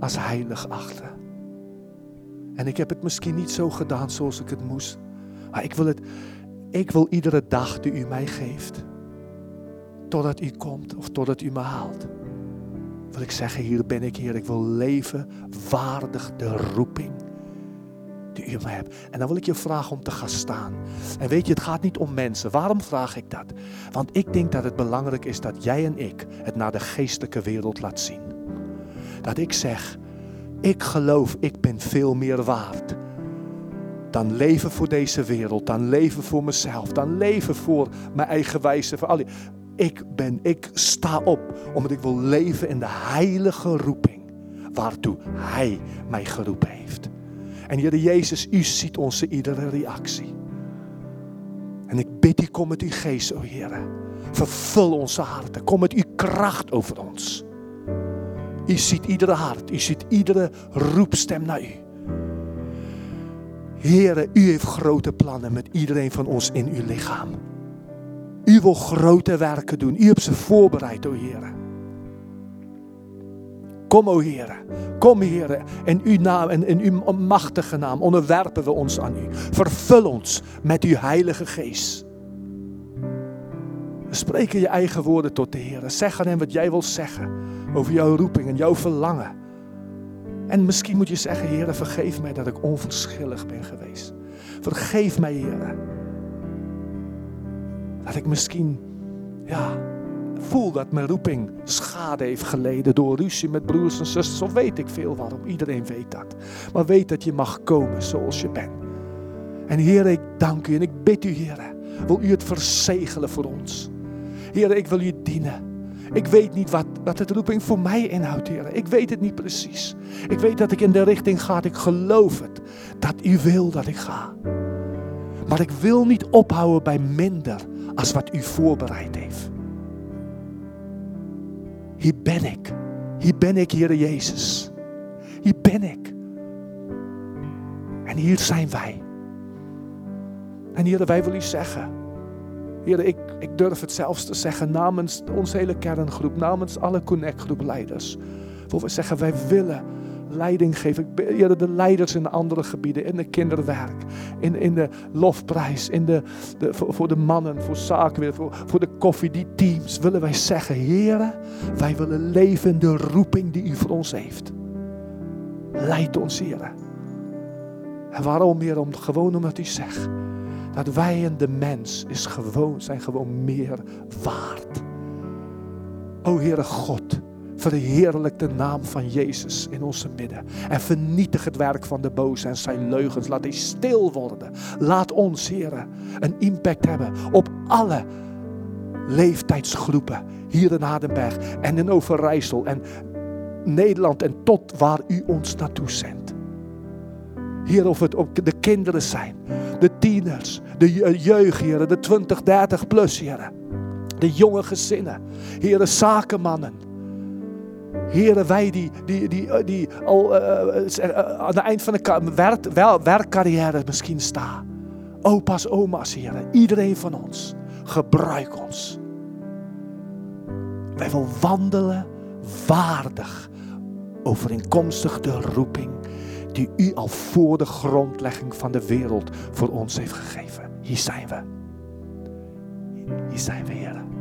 als heilig achten. En ik heb het misschien niet zo gedaan zoals ik het moest. Maar ik wil het, ik wil iedere dag die u mij geeft totdat u komt of totdat u me haalt. Wil ik zeggen, hier ben ik, Heer. Ik wil leven waardig de roeping die u hebt. En dan wil ik je vragen om te gaan staan. En weet je, het gaat niet om mensen. Waarom vraag ik dat? Want ik denk dat het belangrijk is dat jij en ik het naar de geestelijke wereld laat zien. Dat ik zeg, ik geloof, ik ben veel meer waard dan leven voor deze wereld, dan leven voor mezelf, dan leven voor mijn eigen wijze. Voor alle. Ik ben, ik sta op omdat ik wil leven in de heilige roeping waartoe Hij mij geroepen heeft. En Heer Jezus, U ziet onze iedere reactie. En ik bid U, kom met uw geest, o Heer. Vervul onze harten. Kom met uw kracht over ons. U ziet iedere hart. U ziet iedere roepstem naar U. Heer, U heeft grote plannen met iedereen van ons in uw lichaam. U wil grote werken doen. U hebt ze voorbereid, o Heer. Kom, o Heer. Kom, Heer. In uw naam en in uw machtige naam onderwerpen we ons aan u. Vervul ons met uw heilige geest. Spreek je eigen woorden tot de Heer. Zeg aan hem wat jij wil zeggen over jouw roeping en jouw verlangen. En misschien moet je zeggen, Heer, vergeef mij dat ik onverschillig ben geweest. Vergeef mij, Heer dat ik misschien, ja, voel dat mijn roeping schade heeft geleden door ruzie met broers en zusters. Of weet ik veel waarom. Iedereen weet dat. Maar weet dat je mag komen zoals je bent. En Heer, ik dank u en ik bid u, Heer, wil u het verzegelen voor ons. Heer, ik wil u dienen. Ik weet niet wat, wat het roeping voor mij inhoudt, Heer. Ik weet het niet precies. Ik weet dat ik in de richting ga. Ik geloof het. Dat u wil dat ik ga. Maar ik wil niet ophouden bij minder als wat u voorbereid heeft. Hier ben ik. Hier ben ik, Heer Jezus. Hier ben ik. En hier zijn wij. En Heer, wij willen u zeggen. Heer, ik, ik durf het zelfs te zeggen namens onze hele kerngroep, namens alle Connect groep leiders. Voor we zeggen, wij willen leiding geven. Ik de leiders in andere gebieden, in de kinderwerk, in, in de lofprijs, in de, de, voor, de mannen, voor zaken, voor, voor de koffie, die teams, willen wij zeggen, heren, wij willen leven in de roeping die u voor ons heeft. Leid ons, heren. En waarom, meer om gewoon omdat u zegt, dat wij en de mens is gewoon, zijn gewoon meer waard. O Heere God, Verheerlijk de naam van Jezus in onze midden. En vernietig het werk van de boze en zijn leugens. Laat die stil worden. Laat ons, heren, een impact hebben op alle leeftijdsgroepen. Hier in Hardenberg en in Overijssel en Nederland en tot waar u ons naartoe zendt. Hier of het op de kinderen zijn, de tieners, de jeugdheren, de 20, 30 plus, heren. De jonge gezinnen, heren, zakenmannen Heren, wij die, die, die, eh, die al eh, eh, aan het eind van de werk, wel, werkcarrière misschien staan. Opa's, oma's, heren. Iedereen van ons. Gebruik ons. Wij willen wandelen waardig. Overeenkomstig de roeping die u al voor de grondlegging van de wereld voor ons heeft gegeven. Hier zijn we. Hier zijn we, heren.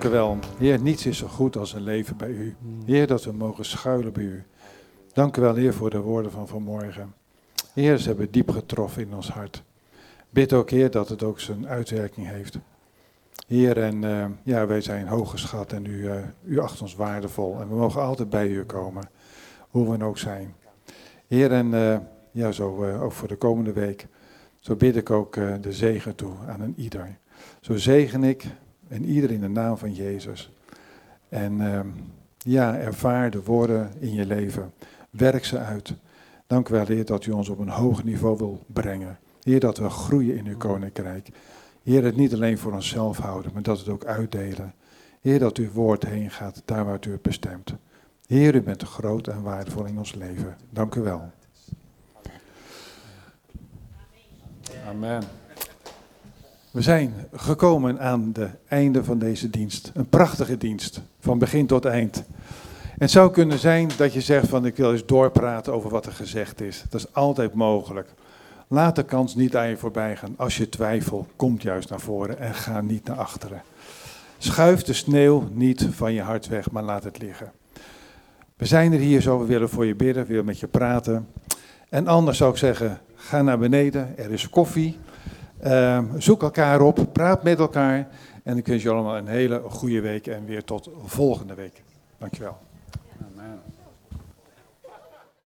dank u wel. Heer, niets is zo goed als een leven bij u. Heer, dat we mogen schuilen bij u. Dank u wel, Heer, voor de woorden van vanmorgen. Heer, ze hebben diep getroffen in ons hart. Bid ook, Heer, dat het ook zijn uitwerking heeft. Heer, en eh, ja, wij zijn hooggeschat en u, eh, u acht ons waardevol. En we mogen altijd bij u komen, hoe we ook zijn. Heer, en eh, ja, zo ook voor de komende week. Zo bid ik ook de zegen toe aan een ieder. Zo zegen ik en ieder in de naam van Jezus. En ehm, ja, ervaar de woorden in je leven. Werk ze uit. Dank u wel, Heer, dat u ons op een hoog niveau wil brengen. Heer, dat we groeien in uw koninkrijk. Heer, het niet alleen voor onszelf houden, maar dat we het ook uitdelen. Heer, dat uw woord heen gaat daar waar u het bestemt. Heer, u bent groot en waardevol in ons leven. Dank u wel. Amen. We zijn gekomen aan het einde van deze dienst. Een prachtige dienst, van begin tot eind. Het zou kunnen zijn dat je zegt van ik wil eens doorpraten over wat er gezegd is. Dat is altijd mogelijk. Laat de kans niet aan je voorbij gaan. Als je twijfelt, kom juist naar voren en ga niet naar achteren. Schuif de sneeuw niet van je hart weg, maar laat het liggen. We zijn er hier zo, we willen voor je bidden, we willen met je praten. En anders zou ik zeggen, ga naar beneden, er is koffie. Uh, zoek elkaar op, praat met elkaar. En ik wens je allemaal een hele goede week en weer tot volgende week. Dankjewel.